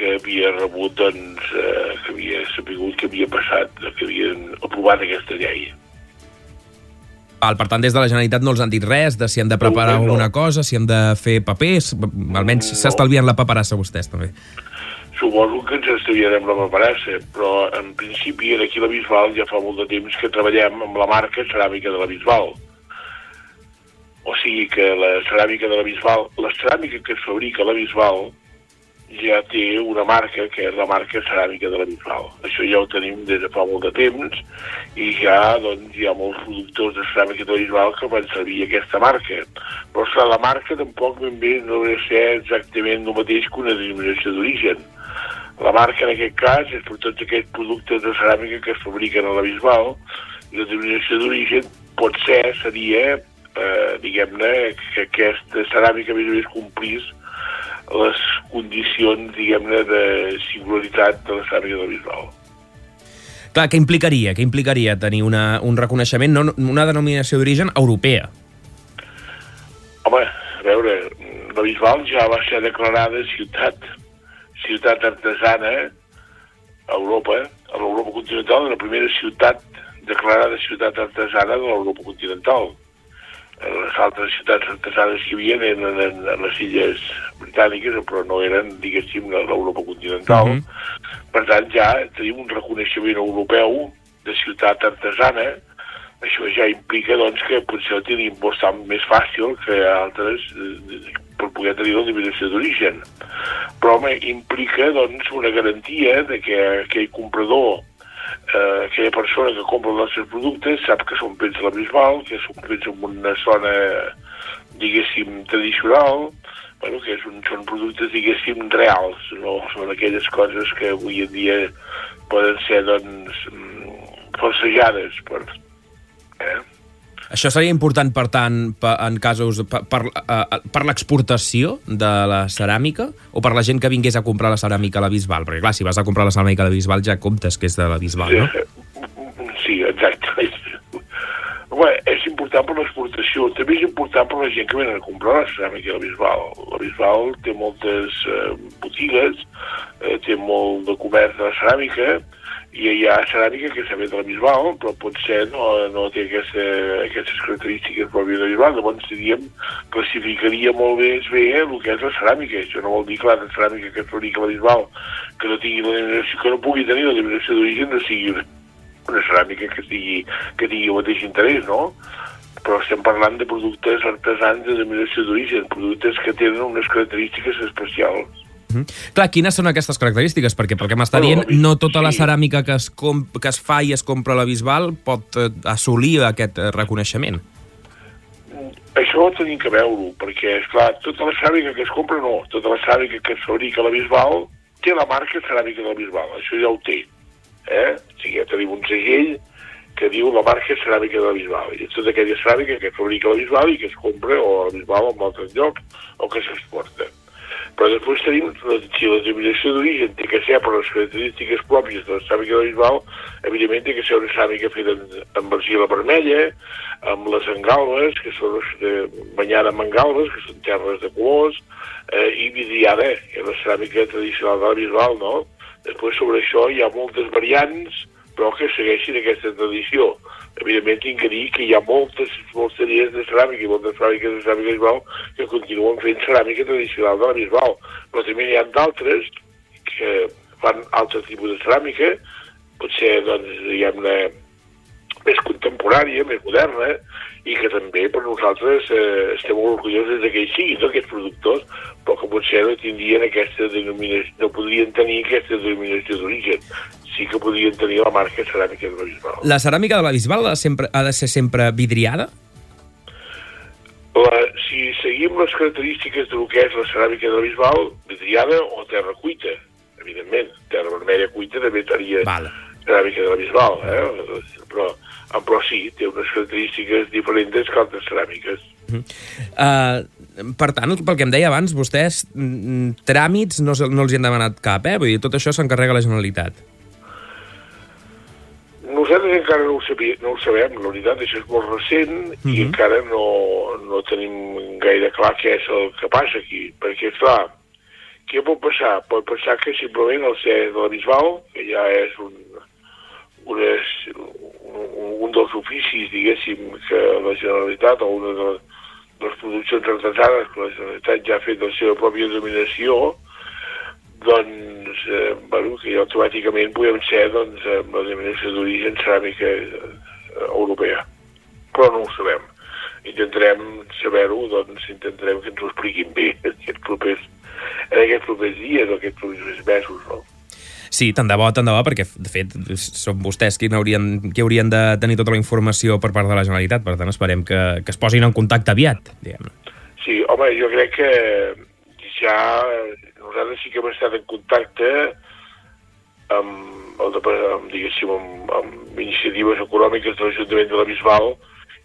que havia rebut, doncs, eh, que havia sapigut que havia passat, que havien aprovat aquesta llei. Val, per tant, des de la Generalitat no els han dit res de si han de preparar no, no. alguna cosa, si han de fer papers, almenys no. s'estalvien la paperassa vostès, també. Suposo que ens estalviarem la paperassa, però en principi aquí a la Bisbal ja fa molt de temps que treballem amb la marca ceràmica de la Bisbal. O sigui que la ceràmica de la Bisbal, la ceràmica que es fabrica a la Bisbal ja té una marca, que és la marca ceràmica de la Bisbal. Això ja ho tenim des de fa molt de temps i ja doncs, hi ha molts productors de ceràmica de la Bisbal que van servir aquesta marca. Però clar, la marca tampoc ben bé no deu ser exactament el mateix que una denominació d'origen. La marca en aquest cas és per tots aquests productes de ceràmica que es fabriquen a la Bisbal i la denominació d'origen pot ser, seria eh, diguem-ne, que aquesta ceràmica més o més complís les condicions, diguem-ne, de singularitat de la ceràmica del Bisbal. Clar, què implicaria? Què implicaria tenir una, un reconeixement, no, una denominació d'origen europea? Home, a veure, la Bisbal ja va ser declarada ciutat, ciutat artesana a Europa, a l'Europa continental, la primera ciutat declarada ciutat artesana de l'Europa continental les altres ciutats artesanes que hi havia eren en, en les illes britàniques, però no eren, diguéssim, l'Europa continental. Uh. -huh. Per tant, ja tenim un reconeixement europeu de ciutat artesana. Això ja implica doncs, que potser ho tenim bastant més fàcil que altres eh, per poder tenir la denominació d'origen. Però home, implica doncs, una garantia de que aquell comprador eh, aquella persona que compra els nostres productes sap que són fets a la Bisbal, que són fets en una zona, diguéssim, tradicional, bueno, que és un, són productes, diguéssim, reals, no són aquelles coses que avui en dia poden ser, doncs, mm, forcejades per... Eh? Això seria important, per tant, per, en casos per, per, uh, per l'exportació de la ceràmica o per la gent que vingués a comprar la ceràmica a la Bisbal? Perquè, clar, si vas a comprar la ceràmica a la Bisbal ja comptes que és de la Bisbal, no? Sí, exacte. Bé, és important per l'exportació, també és important per la gent que venen a comprar la ceràmica a la Bisbal. La Bisbal té moltes eh, botigues, eh, té molt de comerç de la ceràmica, i hi ha ceràmica que s'ha fet a la Bisbal, però potser no, no té aquesta, aquestes característiques pròpies de la Bisbal, llavors diríem, classificaria molt més bé el que és la ceràmica. Això no vol dir que la ceràmica que es fabrica a la Bisbal, que no tingui la que no pugui tenir la denominació d'origen, no sigui una, una ceràmica que, sigui, que tingui el mateix interès, no? Però estem parlant de productes artesans de denominació d'origen, productes que tenen unes característiques especials. Mm -hmm. Clar, quines són aquestes característiques? Perquè pel que m'està dient, no tota la ceràmica que es, que es fa i es compra a la Bisbal pot eh, assolir aquest eh, reconeixement. Això tenim que veure-ho, perquè, és clar, tota la ceràmica que es compra no, tota la ceràmica que es fabrica a la Bisbal té la marca ceràmica de la Bisbal, això ja ho té. Eh? O sigui, ja tenim un segell que diu la marca ceràmica de la Bisbal. I tota aquella ceràmica que es fabrica la Bisbal i que es compra o a la Bisbal o en altres llocs o que s'exporta. Però després tenim, si la denominació d'origen té que ser per les característiques pròpies de la ceràmica de Bisbal, evidentment té que ser una ceràmica feta amb argila vermella, amb les engalbes, que són de, banyada amb engalbes, que són terres de colors, eh, i vidriada, que és la ceràmica tradicional de la Bisbal, no? Després sobre això hi ha moltes variants, però que segueixin aquesta tradició. Evidentment tinc que dir que hi ha moltes molteries de ceràmica i moltes fàbriques de ceràmica Bisbal que continuen fent ceràmica tradicional de la Bisbal, però també hi ha d'altres que fan altre tipus de ceràmica, potser, doncs, diguem-ne, més contemporània, més moderna, i que també per nosaltres eh, estem molt orgullosos de que hi siguin no, aquests productors, però que potser no tindrien aquesta denominació, no podrien tenir aquesta denominació d'origen. Sí que podrien tenir la marca ceràmica de la Bisbal. La ceràmica de la Bisbal ha de, sempre, ha de ser sempre vidriada? La, si seguim les característiques del que és la ceràmica de la Bisbal, vidriada o terra cuita, evidentment. Terra vermella cuita també vale. ceràmica de la Bisbal, eh? però, però sí, té unes característiques diferents que altres ceràmiques. Uh -huh. uh, per tant, pel que em deia abans, vostès mm, tràmits no, no els hi han demanat cap, eh? Vull dir, tot això s'encarrega la Generalitat. Nosaltres encara no ho, sabia, no ho sabem, la veritat, això és molt recent uh -huh. i encara no, no tenim gaire clar què és el que passa aquí, perquè, clar, què pot passar? Pot passar que simplement el ser de la Bisbal, que ja és un, unes, un, un dels oficis, diguéssim, que la Generalitat o una de les, de les produccions artesanes que la Generalitat ja ha fet la seva pròpia dominació, doncs, eh, bueno, que ja automàticament podem ser doncs, amb la denominació d'origen ceràmica eh, europea. Però no ho sabem. Intentarem saber-ho, doncs intentarem que ens ho expliquin bé aquests propers, en aquests propers dies o aquests propers mesos, no? Sí, tant de bo, tant de bo, perquè, de fet, són vostès qui haurien, qui haurien de tenir tota la informació per part de la Generalitat, per tant, esperem que, que es posin en contacte aviat, diguem -ne. Sí, home, jo crec que ja nosaltres sí que hem estat en contacte amb, el, amb diguéssim, amb, amb iniciatives econòmiques de l'Ajuntament de la Bisbal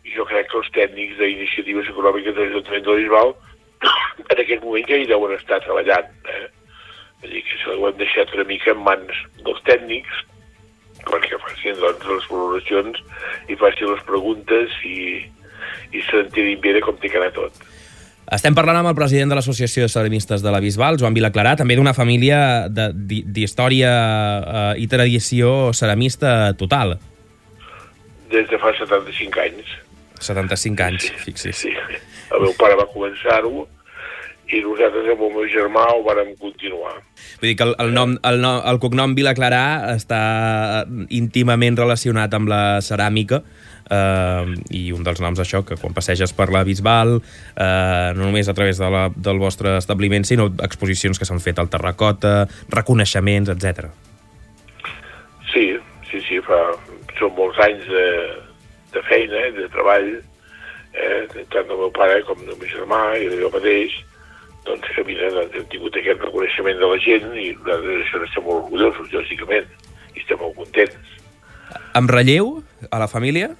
i jo crec que els tècnics d'iniciatives econòmiques de l'Ajuntament de la Bisbal en aquest moment ja hi deuen estar treballant. Eh? Vull dir que això ho hem deixat una mica en mans dels tècnics perquè facin doncs, les valoracions i facin les preguntes i, i s'entenin bé de com té que anar tot. Estem parlant amb el president de l'Associació de Ceramistes de la Bisbal, Joan Vilaclarà, també d'una família d'història eh, i tradició ceramista total. Des de fa 75 anys. 75 anys, sí, fixi's. Sí, el meu pare va començar-ho i nosaltres amb el meu germà ho vàrem continuar. Vull dir que el, el, nom, el, nom, el cognom Vilaclarà està íntimament relacionat amb la ceràmica, eh, i un dels noms això, que quan passeges per la Bisbal, eh, no només a través de la, del vostre establiment, sinó exposicions que s'han fet al Terracota, reconeixements, etc. Sí, sí, sí, fa, són molts anys de, de feina, de treball, eh, tant del meu pare com del meu germà i de jo mateix, doncs que mira, hem tingut aquest reconeixement de la gent i nosaltres això n'estem molt orgullosos, lògicament, i estem molt contents. Amb relleu a la família?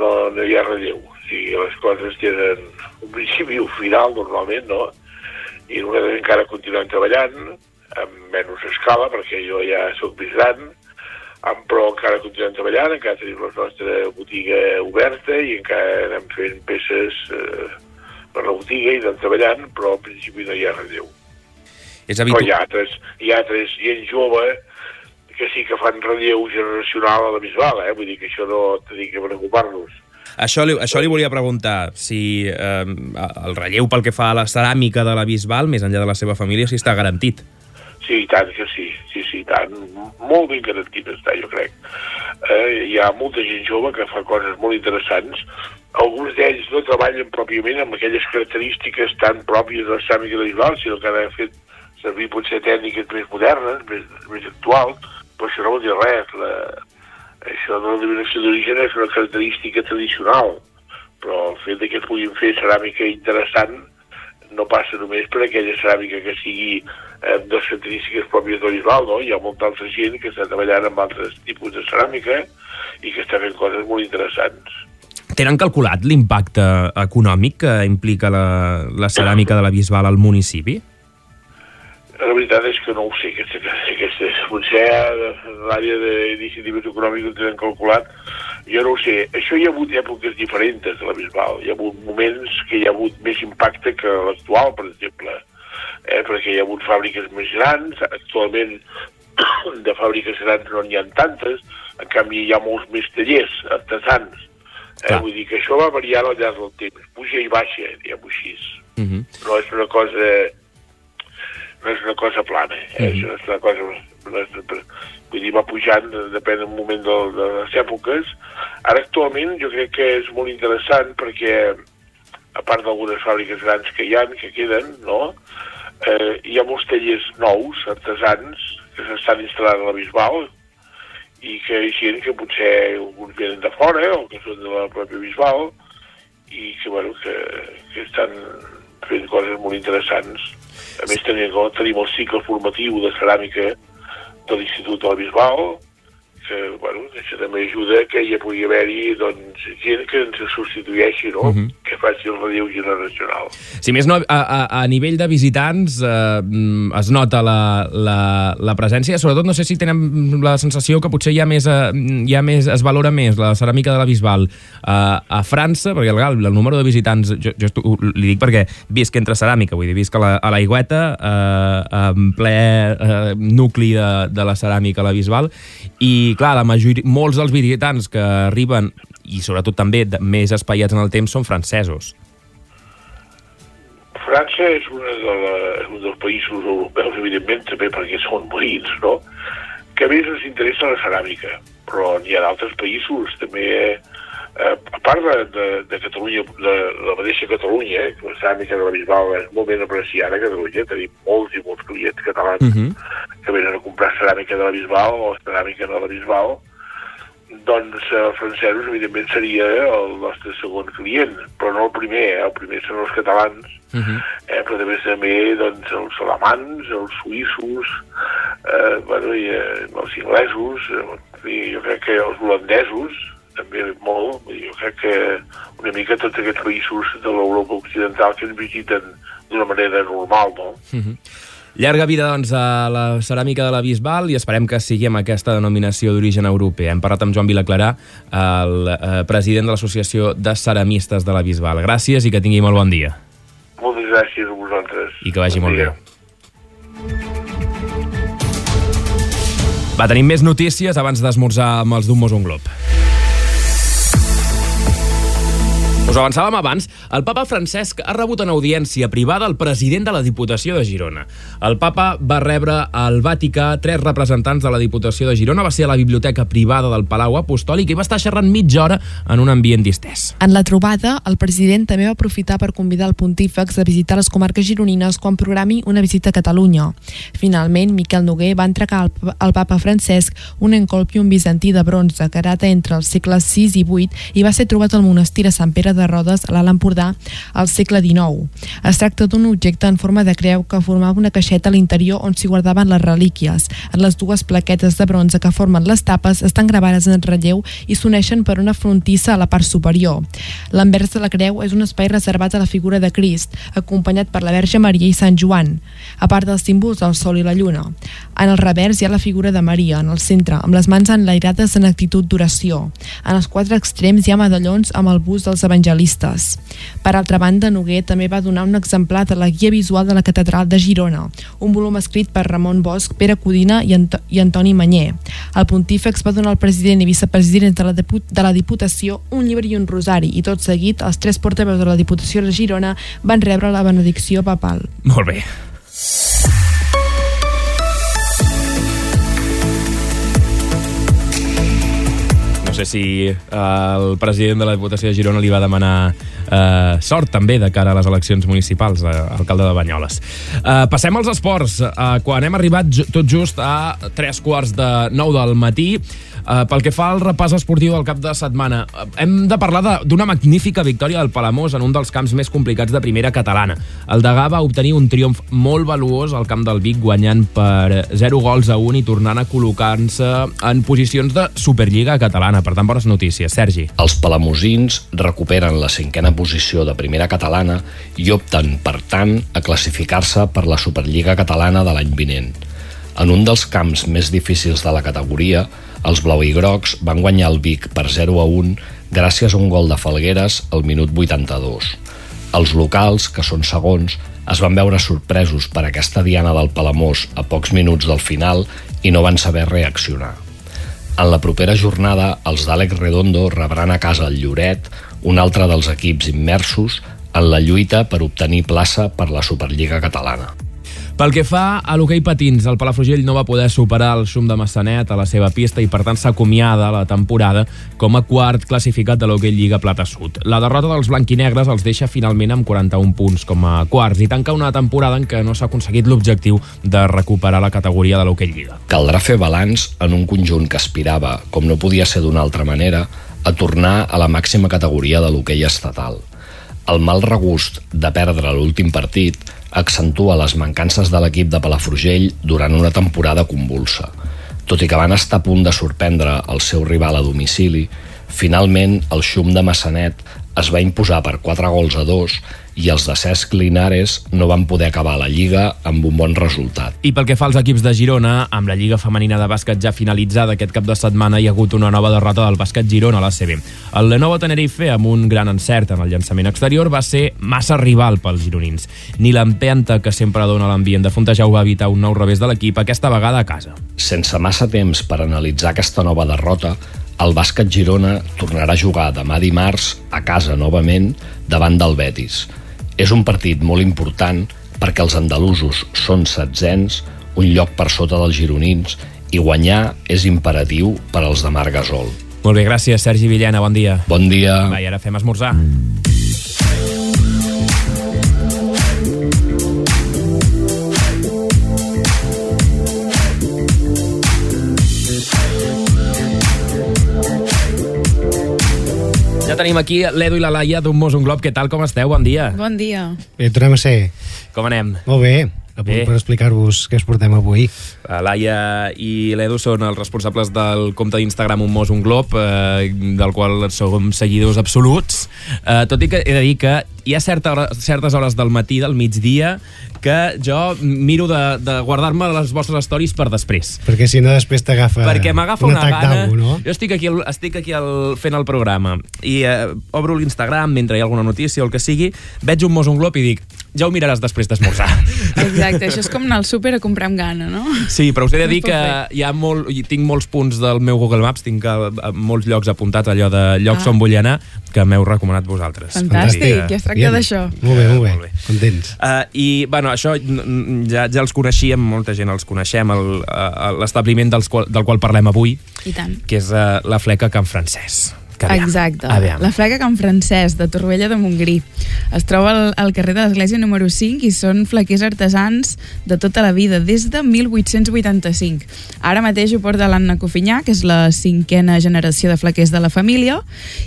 No, no hi ha relleu. O sigui, les coses tenen un principi i un final, normalment, no? I nosaltres encara continuem treballant, amb menys escala, perquè jo ja sóc més gran, amb, però encara continuem treballant, encara tenim la nostra botiga oberta i encara anem fent peces eh, per la botiga i anem treballant, però al principi no hi ha relleu. És Però habitual. hi ha altres, hi ha altres gent jove que sí que fan relleu generacional a la Bisbal, eh? vull dir que això no tenim que preocupar-nos. Això li, això li volia preguntar, si eh, el relleu pel que fa a la ceràmica de la Bisbal, més enllà de la seva família, si està garantit. Sí, i tant que sí, sí, sí, tant. Molt ben garantit està, jo crec. Eh, hi ha molta gent jove que fa coses molt interessants. Alguns d'ells no treballen pròpiament amb aquelles característiques tan pròpies de la ceràmica de Bisbal, sinó que han fet servir potser tècniques més modernes, més, més actuals, però això no vol dir res. La, això de la denominació d'origen és una característica tradicional, però el fet que puguin fer ceràmica interessant no passa només per aquella ceràmica que sigui eh, de les característiques pròpies de Bisbal, no? Hi ha molta altra gent que està treballant amb altres tipus de ceràmica i que està fent coses molt interessants. Tenen calculat l'impacte econòmic que implica la, la ceràmica de la Bisbal al municipi? La veritat és que no ho sé, aquesta, aquesta, potser l'àrea d'iniciatives econòmiques ho tenen calculat, jo no ho sé. Això hi ha hagut èpoques diferents de la Bisbal. Hi ha hagut moments que hi ha hagut més impacte que l'actual, per exemple, eh? perquè hi ha hagut fàbriques més grans, actualment de fàbriques grans no n'hi ha tantes, en canvi hi ha molts més tallers, artesans. Eh? Vull dir que això va variant al llarg del temps, puja i baixa, diguem-ho així. Uh -huh. No és una cosa no és una cosa plana, eh? Mhm. Això és una cosa... No és, vull dir, va pujant, depèn del moment de, de les èpoques. Ara, actualment, jo crec que és molt interessant perquè, a part d'algunes fàbriques grans que hi han, que queden, no?, eh, hi ha molts tallers nous, artesans, que s'estan instal·lant a la Bisbal, i que hi ha gent que potser alguns venen de fora o que són de la pròpia Bisbal i que, bueno, que, que estan fent coses molt interessants. A més, tenim, tenim el cicle formatiu de ceràmica de l'Institut de la Bisbal, que, bueno, això també ajuda que hi pugui haver-hi doncs, gent que ens substitueixi, no? Mhm. que faci el relleu generacional. Si més no, a, a, a nivell de visitants eh, mm, es nota la, la, la presència. Sobretot no sé si tenen la sensació que potser hi ha més, eh, hi ha més es valora més la ceràmica de la Bisbal eh, a França, perquè el, el número de visitants, jo, jo estu, li dic perquè visc entre ceràmica, vull dir, visc a la, a la Aigüeta, eh, en ple eh, nucli de, de la ceràmica a la Bisbal, i clar, la majoria, molts dels visitants que arriben, i sobretot també més espaiats en el temps, són francesos. França és, una de la, un dels països europeus, evidentment, també perquè són veïns, no?, que més ens interessa la ceràmica, però n'hi ha d'altres països, també, eh, a part de, de, de Catalunya, de la mateixa Catalunya, eh, que la ceràmica de la Bisbal és molt ben apreciada a Catalunya, tenim molts i molts clients catalans Uh -huh. que venen a comprar ceràmica de la Bisbal o ceràmica de la Bisbal, doncs eh, francesos, evidentment, seria el nostre segon client, però no el primer, eh? el primer són els catalans, Uh -huh. eh? però també també doncs, els alemans, els suïssos, eh, bueno, i eh, els inglesos, eh, i jo crec que els holandesos, també molt, jo crec que una mica tots aquests països de l'Europa occidental que ens visiten d'una manera normal, no? Llarga vida, doncs, a la ceràmica de la Bisbal i esperem que sigui amb aquesta denominació d'origen europea. Hem parlat amb Joan Vilaclarà, el eh, president de l'Associació de Ceramistes de la Bisbal. Gràcies i que tingui molt bon dia. Moltes gràcies a vosaltres. I que vagi Bon molt dia. bé. Va, tenim més notícies abans d'esmorzar amb els d'un Mos un Glob. Us avançàvem abans, el papa Francesc ha rebut en audiència privada el president de la Diputació de Girona. El papa va rebre al Vaticà tres representants de la Diputació de Girona, va ser a la biblioteca privada del Palau Apostòlic i va estar xerrant mitja hora en un ambient distès. En la trobada, el president també va aprofitar per convidar el pontífex a visitar les comarques gironines quan programi una visita a Catalunya. Finalment, Miquel Noguer va entregar al, papa Francesc un encolpium bizantí de bronze que data entre els segles VI i VIII i va ser trobat al monestir de Sant Pere de de rodes a l'Alt Empordà al segle XIX. Es tracta d'un objecte en forma de creu que formava una caixeta a l'interior on s'hi guardaven les relíquies. En les dues plaquetes de bronze que formen les tapes estan gravades en relleu i s'uneixen per una frontissa a la part superior. L'envers de la creu és un espai reservat a la figura de Crist, acompanyat per la Verge Maria i Sant Joan, a part dels símbols del Sol i la Lluna. En el revers hi ha la figura de Maria, en el centre, amb les mans enlairades en actitud d'oració. En els quatre extrems hi ha medallons amb el bust dels evangelistes. Per altra banda, Noguer també va donar un exemplar de la guia visual de la Catedral de Girona, un volum escrit per Ramon Bosch, Pere Codina i, Ant i Antoni Manyer. El pontífex va donar al president i vicepresident de la, de la Diputació un llibre i un rosari i tot seguit els tres portaveus de la Diputació de Girona van rebre la benedicció papal. Molt bé. Sé si eh, el president de la Diputació de Girona li va demanar eh, sort també de cara a les eleccions municipals, eh, alcalde de Banyoles. Eh, passem als esports. Eh, quan hem arribat tot just a tres quarts de nou del matí, eh, pel que fa al repàs esportiu del cap de setmana, eh, hem de parlar d'una magnífica victòria del Palamós en un dels camps més complicats de primera catalana. El Degà va obtenir un triomf molt valuós al camp del Vic, guanyant per 0 gols a 1 i tornant a col·locar-se en posicions de Superliga catalana. Per tant, bones notícies. Sergi. Els palamosins recuperen la cinquena posició de primera catalana i opten, per tant, a classificar-se per la Superliga catalana de l'any vinent. En un dels camps més difícils de la categoria, els blau i grocs van guanyar el Vic per 0 a 1 gràcies a un gol de Falgueres al minut 82. Els locals, que són segons, es van veure sorpresos per aquesta diana del Palamós a pocs minuts del final i no van saber reaccionar. En la propera jornada, els d'Àlex Redondo rebran a casa el Lloret, un altre dels equips immersos en la lluita per obtenir plaça per la Superliga catalana. Pel que fa a l'hoquei patins, el Palafrugell no va poder superar el xum de Massanet a la seva pista i per tant s'acomiada la temporada com a quart classificat de l'hoquei Lliga Plata Sud. La derrota dels blanquinegres els deixa finalment amb 41 punts com a quarts i tanca una temporada en què no s'ha aconseguit l'objectiu de recuperar la categoria de l'hoquei Lliga. Caldrà fer balanç en un conjunt que aspirava, com no podia ser d'una altra manera, a tornar a la màxima categoria de l'hoquei estatal. El mal regust de perdre l'últim partit accentua les mancances de l'equip de Palafrugell durant una temporada convulsa. Tot i que van estar a punt de sorprendre el seu rival a domicili, finalment el xum de Massanet es va imposar per 4 gols a 2 i els de Cesc Linares no van poder acabar la Lliga amb un bon resultat. I pel que fa als equips de Girona, amb la Lliga Femenina de Bàsquet ja finalitzada aquest cap de setmana, hi ha hagut una nova derrota del bàsquet Girona a la CB. El Lenovo Tenerife, amb un gran encert en el llançament exterior, va ser massa rival pels gironins. Ni l'empenta que sempre dona l'ambient de Fontejau va evitar un nou revés de l'equip, aquesta vegada a casa. Sense massa temps per analitzar aquesta nova derrota, el bàsquet Girona tornarà a jugar demà dimarts a casa novament davant del Betis. És un partit molt important perquè els andalusos són setzents, un lloc per sota dels gironins, i guanyar és imperatiu per als de Marc Gasol. Molt bé, gràcies, Sergi Villena, bon dia. Bon dia. Va, i ara fem esmorzar. Ja tenim aquí l'Edu i la Laia d'un Mos un Glob. Què tal, com esteu? Bon dia. Bon dia. Bé, tornem a ser. Com anem? Molt bé. A punt Bé. per explicar-vos què us portem avui. La Laia i l'Edu són els responsables del compte d'Instagram Un Mos un Glob, eh, del qual som seguidors absoluts. Eh, tot i que he de dir que hi ha certa hora, certes hores del matí, del migdia, que jo miro de, de guardar-me les vostres stories per després. Perquè si no després t'agafa perquè m'agafa un una gana... no? Jo estic aquí, estic aquí al, fent el programa i eh, obro l'Instagram mentre hi ha alguna notícia o el que sigui, veig un mos un glob i dic ja ho miraràs després d'esmorzar. Exacte, això és com anar al súper a comprar amb gana, no? Sí, però us he de dir que hi ha molt, tinc molts punts del meu Google Maps, tinc a, a molts llocs apuntats allò de llocs Ah. on vull anar que m'heu recomanat vosaltres. Fantàstic, ja es tracta d'això. Molt bé, molt bé. Molt bé. Contents. Uh, I, bueno, això n- n- ja, ja els coneixíem, molta gent els coneixem, el- eh, l'establiment del qual parlem avui, I tant. que és uh, la fleca Can Francès Que aviam, Exacte. aviam. La fleca Can Francesc, de Torroella de Montgrí. Es troba al, al carrer de l'Església número 5 i són flequers artesans de tota la vida, des de 1885. Ara mateix ho porta l'Anna Cofinyà, que és la cinquena generació de flequers de la família,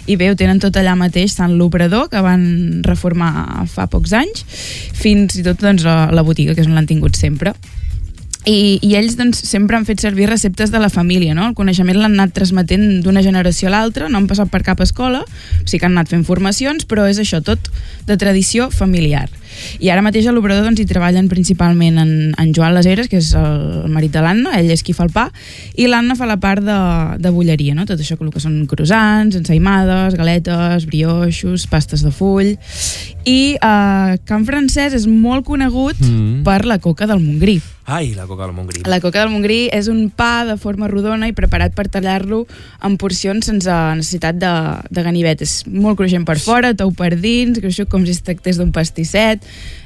i bé, ho tenen tot allà mateix, tant l'obrador, que van reformar fa pocs anys, fins i tot doncs, la, la botiga, que és on l'han tingut sempre. I, i ells doncs, sempre han fet servir receptes de la família, no? El coneixement l'han anat transmetent d'una generació a l'altra, no han passat per cap escola, sí que han anat fent formacions, però és això, tot de tradició familiar. I ara mateix a l'obrador doncs, hi treballen principalment en, en Joan Leseres, que és el marit de l'Anna, ell és qui fa el pa, i l'Anna fa la part de, de bulleria, no? tot això que, el que són croissants, ensaïmades, galetes, brioixos, pastes de full... I eh, Can Francesc és molt conegut Mm. per la coca del Montgrí. Ai, la coca del Montgrí. La coca del Montgrí és un pa de forma rodona i preparat per tallar-lo en porcions sense necessitat de, de ganivet. És molt cruixent per fora, tou per dins, gruixut com si es tractés d'un pastisset.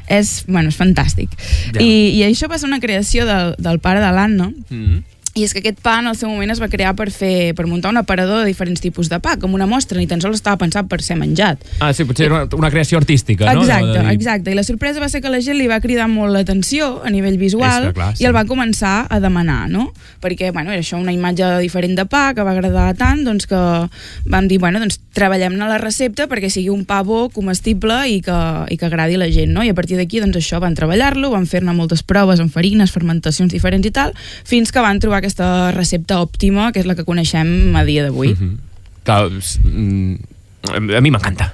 És, bueno, és fantàstic. Ja. I, I això va ser una creació del, del pare de l'Anna, Mm. I és que aquest pa en el seu moment es va crear per fer per muntar un aparador de diferents tipus de pa, com una mostra, ni tan sols estava pensat per ser menjat. Ah, sí, potser era una, una creació artística, no? Exacte, dir- exacte. I la sorpresa va ser que la gent li va cridar molt l'atenció a nivell visual clar, sí. i el va començar a demanar, no? Perquè, bueno, era això una imatge diferent de pa que va agradar tant, doncs que vam dir, bueno, doncs treballem-ne la recepta perquè sigui un pa bo, comestible i que, i que agradi a la gent, no? I a partir d'aquí, doncs això, van treballar-lo, van fer-ne moltes proves amb farines, fermentacions diferents i tal, fins que van trobar aquesta recepta òptima, que és la que coneixem a dia d'avui. Clar, s- mm, a mi m'encanta.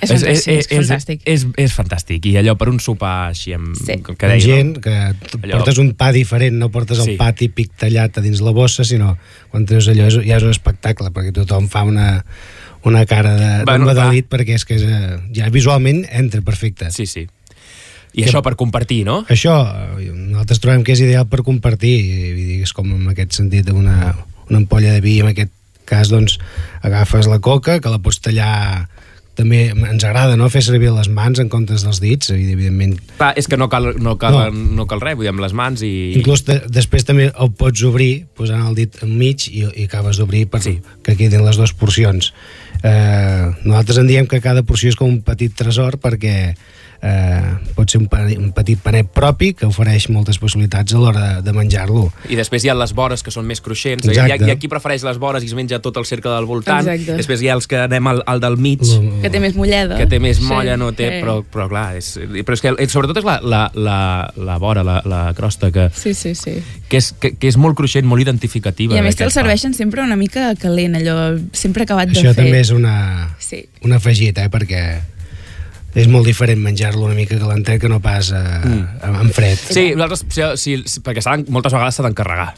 És fantàstic, és fantàstic. És, és, és fantàstic. I allò per un sopar així amb... Sí. Que deia, gent no? que Allò- portes un pa diferent, no portes el Sí. pa típic tallat a dins la bossa, sinó quan treus allò és, ja és un espectacle, perquè tothom fa una, una cara de, Bueno, perquè és que és, eh, ja visualment entra perfecte. Sí, sí. I això per compartir, no? Això, eh, nosaltres trobem que és ideal per compartir, i, vull dir, és com en aquest sentit una, una ampolla de vi, en aquest cas, doncs, agafes la coca, que la pots tallar també ens agrada no? fer servir les mans en comptes dels dits, evidentment Clar, és que no cal, no cal, no. no cal res, vull dir, amb les mans i... Inclús de, després també el pots obrir posant el dit enmig i, i acabes d'obrir per sí. que quedin les dues porcions. Eh, nosaltres en diem que cada porció és com un petit tresor perquè eh, pot ser un, un petit panet propi que ofereix moltes possibilitats a l'hora de, de menjar-lo. I després hi ha les vores que són més cruixents. Hi ha, Exacte. hi ha qui prefereix les vores i es menja tot el cercle del voltant. Exacte. Després hi ha els que anem al, al del mig, Que té més molleda. que té més Sí, molla, no té, sí. però, però clar, és, però és que eh, sobretot és la, la, la, la vora, la, la crosta, que, Sí, sí, sí. que, és, que, que és molt cruixent, molt identificativa. I a més te'l pa. serveixen sempre una mica calent, allò sempre acabat de Això fer. també és una, Sí. un afegit, eh, perquè és molt diferent menjar-lo una mica calentet que no pas eh, mm. en fred. Sí, nosaltres, sí, sí, sí, perquè moltes vegades s'ha d'encarregar.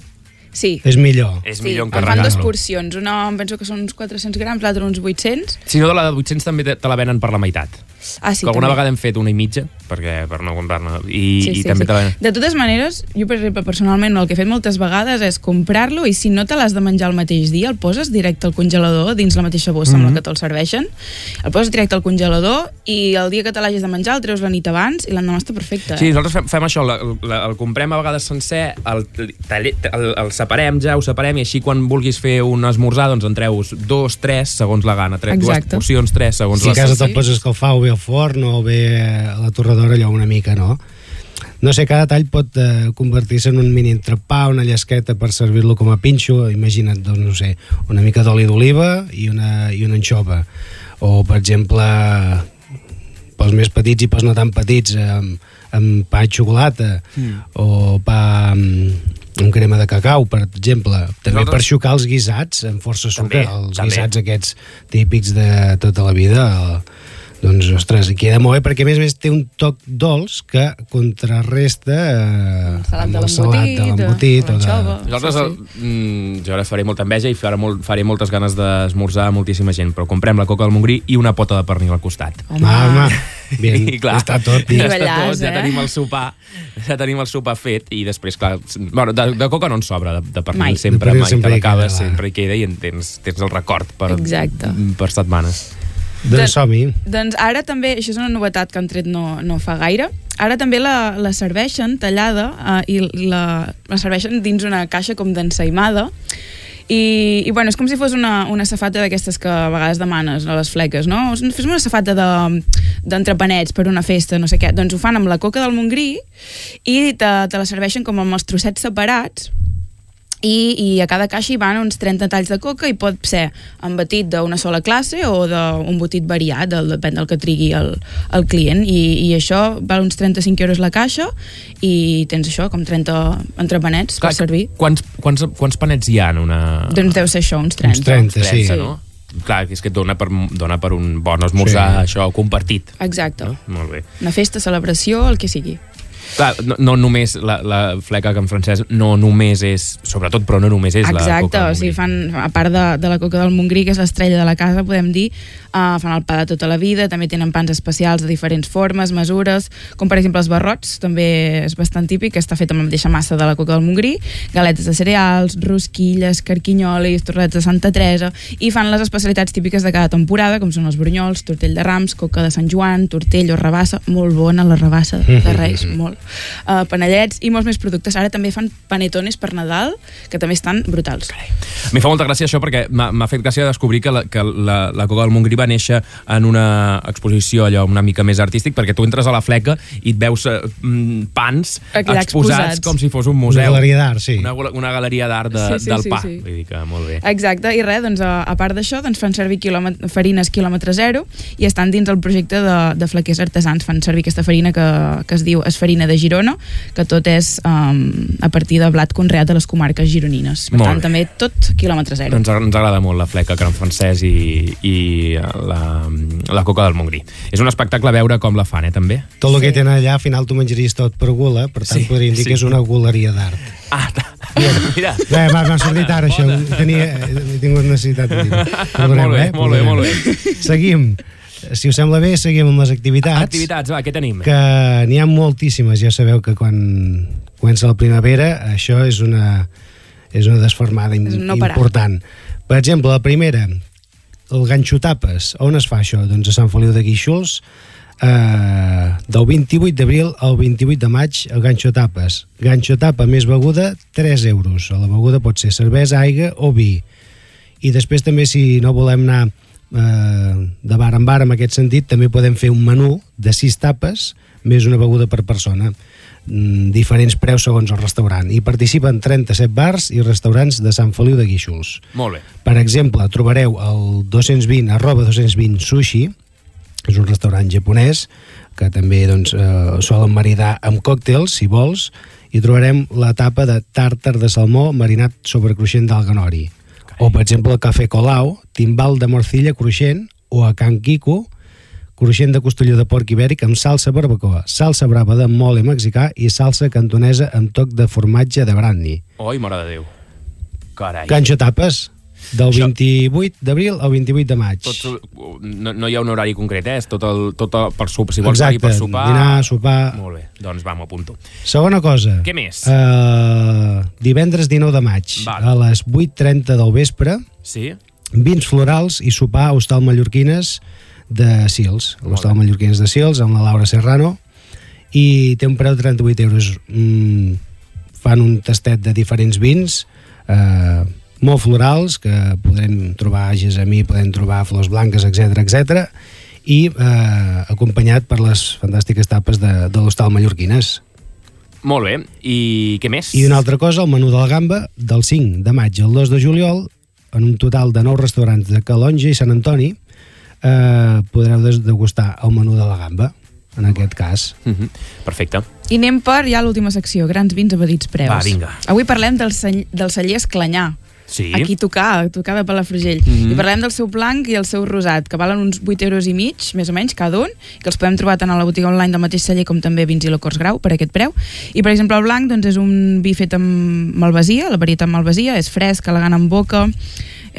Sí. És millor. És Sí, millor en fan encarregar. dues porcions. Una em penso que són uns 400 grams, l'altra uns 800. Si no, de la de 800 també te te la venen per la meitat. Ah, sí, que alguna també. vegada hem fet una i mitja, perquè per no comprar-ne, i, Sí, i sí, també sí. te la venen. De totes maneres, jo per exemple, personalment el que he fet moltes vegades és comprar-lo i si no te l'has de menjar el mateix dia, el poses directe al congelador dins la mateixa bossa amb Mhm. la que te'l serveixen, el poses directe al congelador i el dia que te l'hagis de menjar el treus la nit abans i l'endemà està perfecte. Sí, Eh? nosaltres fem, fem això, la, la, el comprem a vegades sencer, el, taller, el, el separem ja, ho separem, i així quan vulguis fer un esmorzar, doncs en treus dos, tres, segons la gana, tres, dues Exacte. porcions, tres, segons Si a la casa te'l pots escalfar o bé al forn o bé a la torradora allò una mica, no? No sé, cada tall pot eh, convertir-se en un mini entrepà, una llesqueta per servir-lo com a pinxo, imagina't, doncs, no sé, una mica d'oli d'oliva i una, i una anxova. O, per exemple, pels més petits i pels no tan petits, amb, amb pa de xocolata Mm. o pa amb, amb crema de cacau, per exemple. També Nosaltres- per xucar els guisats amb força sucre, També, els també. guisats aquests típics de tota la vida, el, doncs, ostres, i queda molt bé perquè a més a més té un toc dolç que contrarresta eh, salat amb de el salat de l'embotit, de... l'anxova. Nosaltres, Sí, sí, mm, jo ara faré molta enveja i faré, molt, faré moltes ganes d'esmorzar a moltíssima gent, però comprem la coca del Montgrí i una pota de pernil al costat. Home. Ah, home, bien, I clar, està tot dit. Ja està tot, ja eh? tenim el sopar, ja tenim el sopar fet i després, clar, bueno, de, de coca no en sobra, de, de pernil Mai. sempre, De pernil mai, sempre te hi queda, l'acabes, sempre hi queda i en tens, tens el record per, Exacte. per setmanes. Doncs som-hi. Doncs ara també, això és una novetat que han tret no, no fa gaire, ara també la, la serveixen tallada eh, i la, la serveixen dins una caixa com d'ensaïmada I, i bueno, és com si fos una, una safata d'aquestes que a vegades demanes a les fleques, no? Fes-me una safata de- d'entrepanets per una festa, no sé què. Doncs ho fan amb la coca del Montgrí i te, te la serveixen com amb els trossets separats i, i a cada caixa hi van uns 30 talls de coca i pot ser embetit d'una sola classe o d'un botit variat, del, depèn del que trigui el, el client i, i això val uns 35 euros la caixa i tens això, com 30 entrepanets per servir. Quants, quants, quants panets hi ha en una... Doncs deu ser això, uns 30. Uns 30, sí. no? Clar, és que et dona per, dona per un bon esmorzar, Sí. això, compartit. Exacte. No? Molt bé. Una festa, celebració, el que sigui. Clar, no, no només la, la fleca que en francès no només és, sobretot, però no només és la Exacte, coca. o sigui, fan, a part de, de la coca del Montgrí, que és l'estrella de la casa, podem dir, uh, fan el pa de tota la vida, també tenen pans especials de diferents formes, mesures, com per exemple els barrots, també és bastant típic, que està fet amb la mateixa massa de la coca del Montgrí, galetes de cereals, rosquilles, carquinyolis, torrets de Santa Teresa, i fan les especialitats típiques de cada temporada, com són els brunyols, tortell de rams, coca de Sant Joan, tortell o rabassa, molt bona la rabassa de Reis, molt. Uh, panellets i molts més productes. Ara també fan panetones per Nadal, que també estan brutals. Mi fa molta gràcia això perquè m'ha fet gràcia descobrir que, la, que la, la Coca del Montgrí va néixer en una exposició allò una mica més artístic perquè tu entres a la fleca i et veus eh, mm, pans exposats, exposats. com si fos un museu. Una galeria d'art, sí. Una, una galeria d'art de, Sí, sí, del sí, pa. sí. Vull dir que molt bé. Exacte, i res, doncs, a, a part d'això, doncs, fan servir quilòmet farines quilòmetre zero i estan dins el projecte de, de flequers artesans. Fan servir aquesta farina que, que es diu Esfarina de Girona, que tot és um, a partir de blat conreat a les comarques gironines. Per Molt tant, bé. també tot quilòmetre zero. Ens, ens agrada molt la fleca que en francès i, i la, la coca del Montgrí. És un espectacle veure com la fan, eh, també? Tot el que tenen allà, al final tu menjaries tot per gula, per tant Sí, sí, podríem dir sí. que és una guleria d'art. Ah, mira. Bé, m'ha m'ha sortit ara això, tenia, he tingut necessitat de dir-ho. Molt bé, eh? molt bé, molt bé. Seguim. Si us sembla bé, seguim amb les activitats. Activitats, va, què tenim? que n'hi ha moltíssimes. Ja sabeu que quan comença la primavera això és una, és una desformada És no parar. important. Per exemple, la primera, el ganxo tapes. On es fa això? Doncs a Sant Feliu de Guíxols, eh, del 28 d'abril al 28 de maig, el ganxo tapes. Ganxo tapa més beguda, 3 euros. La beguda pot ser cervesa, aigua o vi. I després també, si no volem anar eh, de bar en bar en aquest sentit, també podem fer un menú de 6 tapes més una beguda per persona. Mm, diferents preus segons el restaurant. I participen 37 bars i restaurants de Sant Feliu de Guíxols. Molt bé. per exemple, trobareu el 220 arroba 220 sushi. És un restaurant japonès que també doncs, eh, solen maridar amb còctels, si vols, i trobarem la tapa de tàrtar de salmó marinat sobre cruixent d'alga nori. O, per exemple, el cafè Colau, timbal de morcilla cruixent, o a Can Quico, cruixent de costelló de porc ibèric amb salsa barbacoa, salsa brava de mole mexicà i salsa cantonesa amb toc de formatge de brandy. Oi, mare de Déu. Carai. Ganxo tapes, del 28 d'abril al 28 de maig. Tot, no, no hi ha un horari concret, eh? És tot el, tot el, per sopar. Si vols Exacte, per sopar... dinar, sopar... Molt bé, doncs va, m'ho apunto. Segona cosa. Què més? Uh, divendres 19 de maig, Val. a les 8.30 del vespre, Sí? vins florals i sopar a Hostal Mallorquines de Sils. A l'Hostal Mallorquines de Sils, amb la Laura Serrano, i té un preu de 38 euros. Mm, fan un tastet de diferents vins, eh, molt florals, que podrem trobar gessamí, podem trobar flors blanques, etc etc i eh, acompanyat per les fantàstiques tapes de, de l'Hostal Mallorquines. Molt bé. I què més? I una altra cosa, el menú de la gamba, del 5 de maig al 2 de juliol, en un total de 9 restaurants de Calonja i Sant Antoni, eh, podreu degustar el menú de la gamba, en aquest cas. Mm -hmm. Perfecte. I anem per ja l'última secció, grans vins a petits preus. Va, vinga. Avui parlem del, cell, del celler Esclanyà. Sí. Aquí tocar, tocar de Palafrugell. Mhm. I parlem del seu blanc i el seu rosat, que valen uns 8 euros i mig, més o menys, cada un, que els podem trobar tant a la botiga online del mateix celler com també a Vins i Licors Grau, per aquest preu. I, per exemple, el blanc doncs, és un vi fet amb malvasia, la varietat malvasia, és fresc, elegant en boca,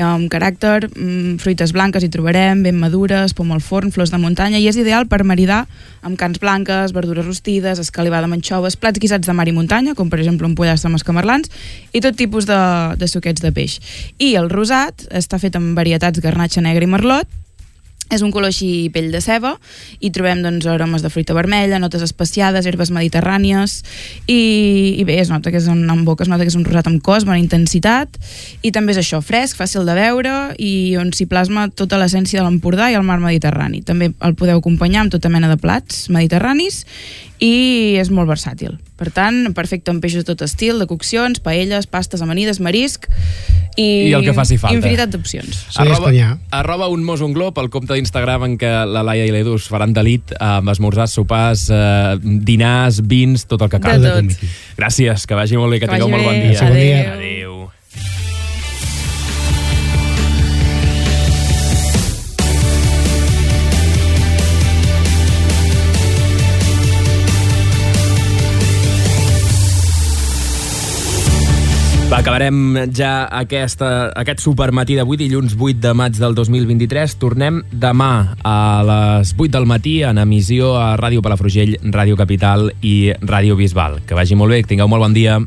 amb caràcter, mm, fruites blanques hi trobarem, ben madures, pom al forn, flors de muntanya, i és ideal per maridar amb cans blanques, verdures rostides, escalivada amb anxoves, plats guisats de mar i muntanya, com per exemple un pollastre amb escamarlans, i tot tipus de, de suquets de peix. I el rosat està fet amb varietats garnatxa negra i merlot, És un color així pell de ceba i trobem doncs, aromes de fruita vermella, notes especiades, herbes mediterrànies i, i bé, es nota que és un, en boca es nota que és un rosat amb cos, bona intensitat i també és això, fresc, fàcil de veure i on s'hi plasma tota l'essència de l'Empordà i el mar Mediterrani. També el podeu acompanyar amb tota mena de plats mediterranis i és molt versàtil. Per tant, perfecte amb peixos de tot estil, de coccions, paelles, pastes, amanides, marisc i, I el que faci falta. infinitat d'opcions. arroba, arroba un mos un glob, el compte d'Instagram en què la Laia i l'Edu us faran delit amb esmorzars, sopars, eh, dinars, vins, tot el que cal. De tot. Gràcies, que vagi molt bé, que, Que tingueu molt bon dia. Adéu. Adéu. Va, acabarem ja aquesta, aquest supermatí d'avui, dilluns 8 de maig del 2023. Tornem demà a les 8 del matí en emissió a Ràdio Palafrugell, Ràdio Capital i Ràdio Bisbal. Que vagi molt bé, que tingueu molt bon dia.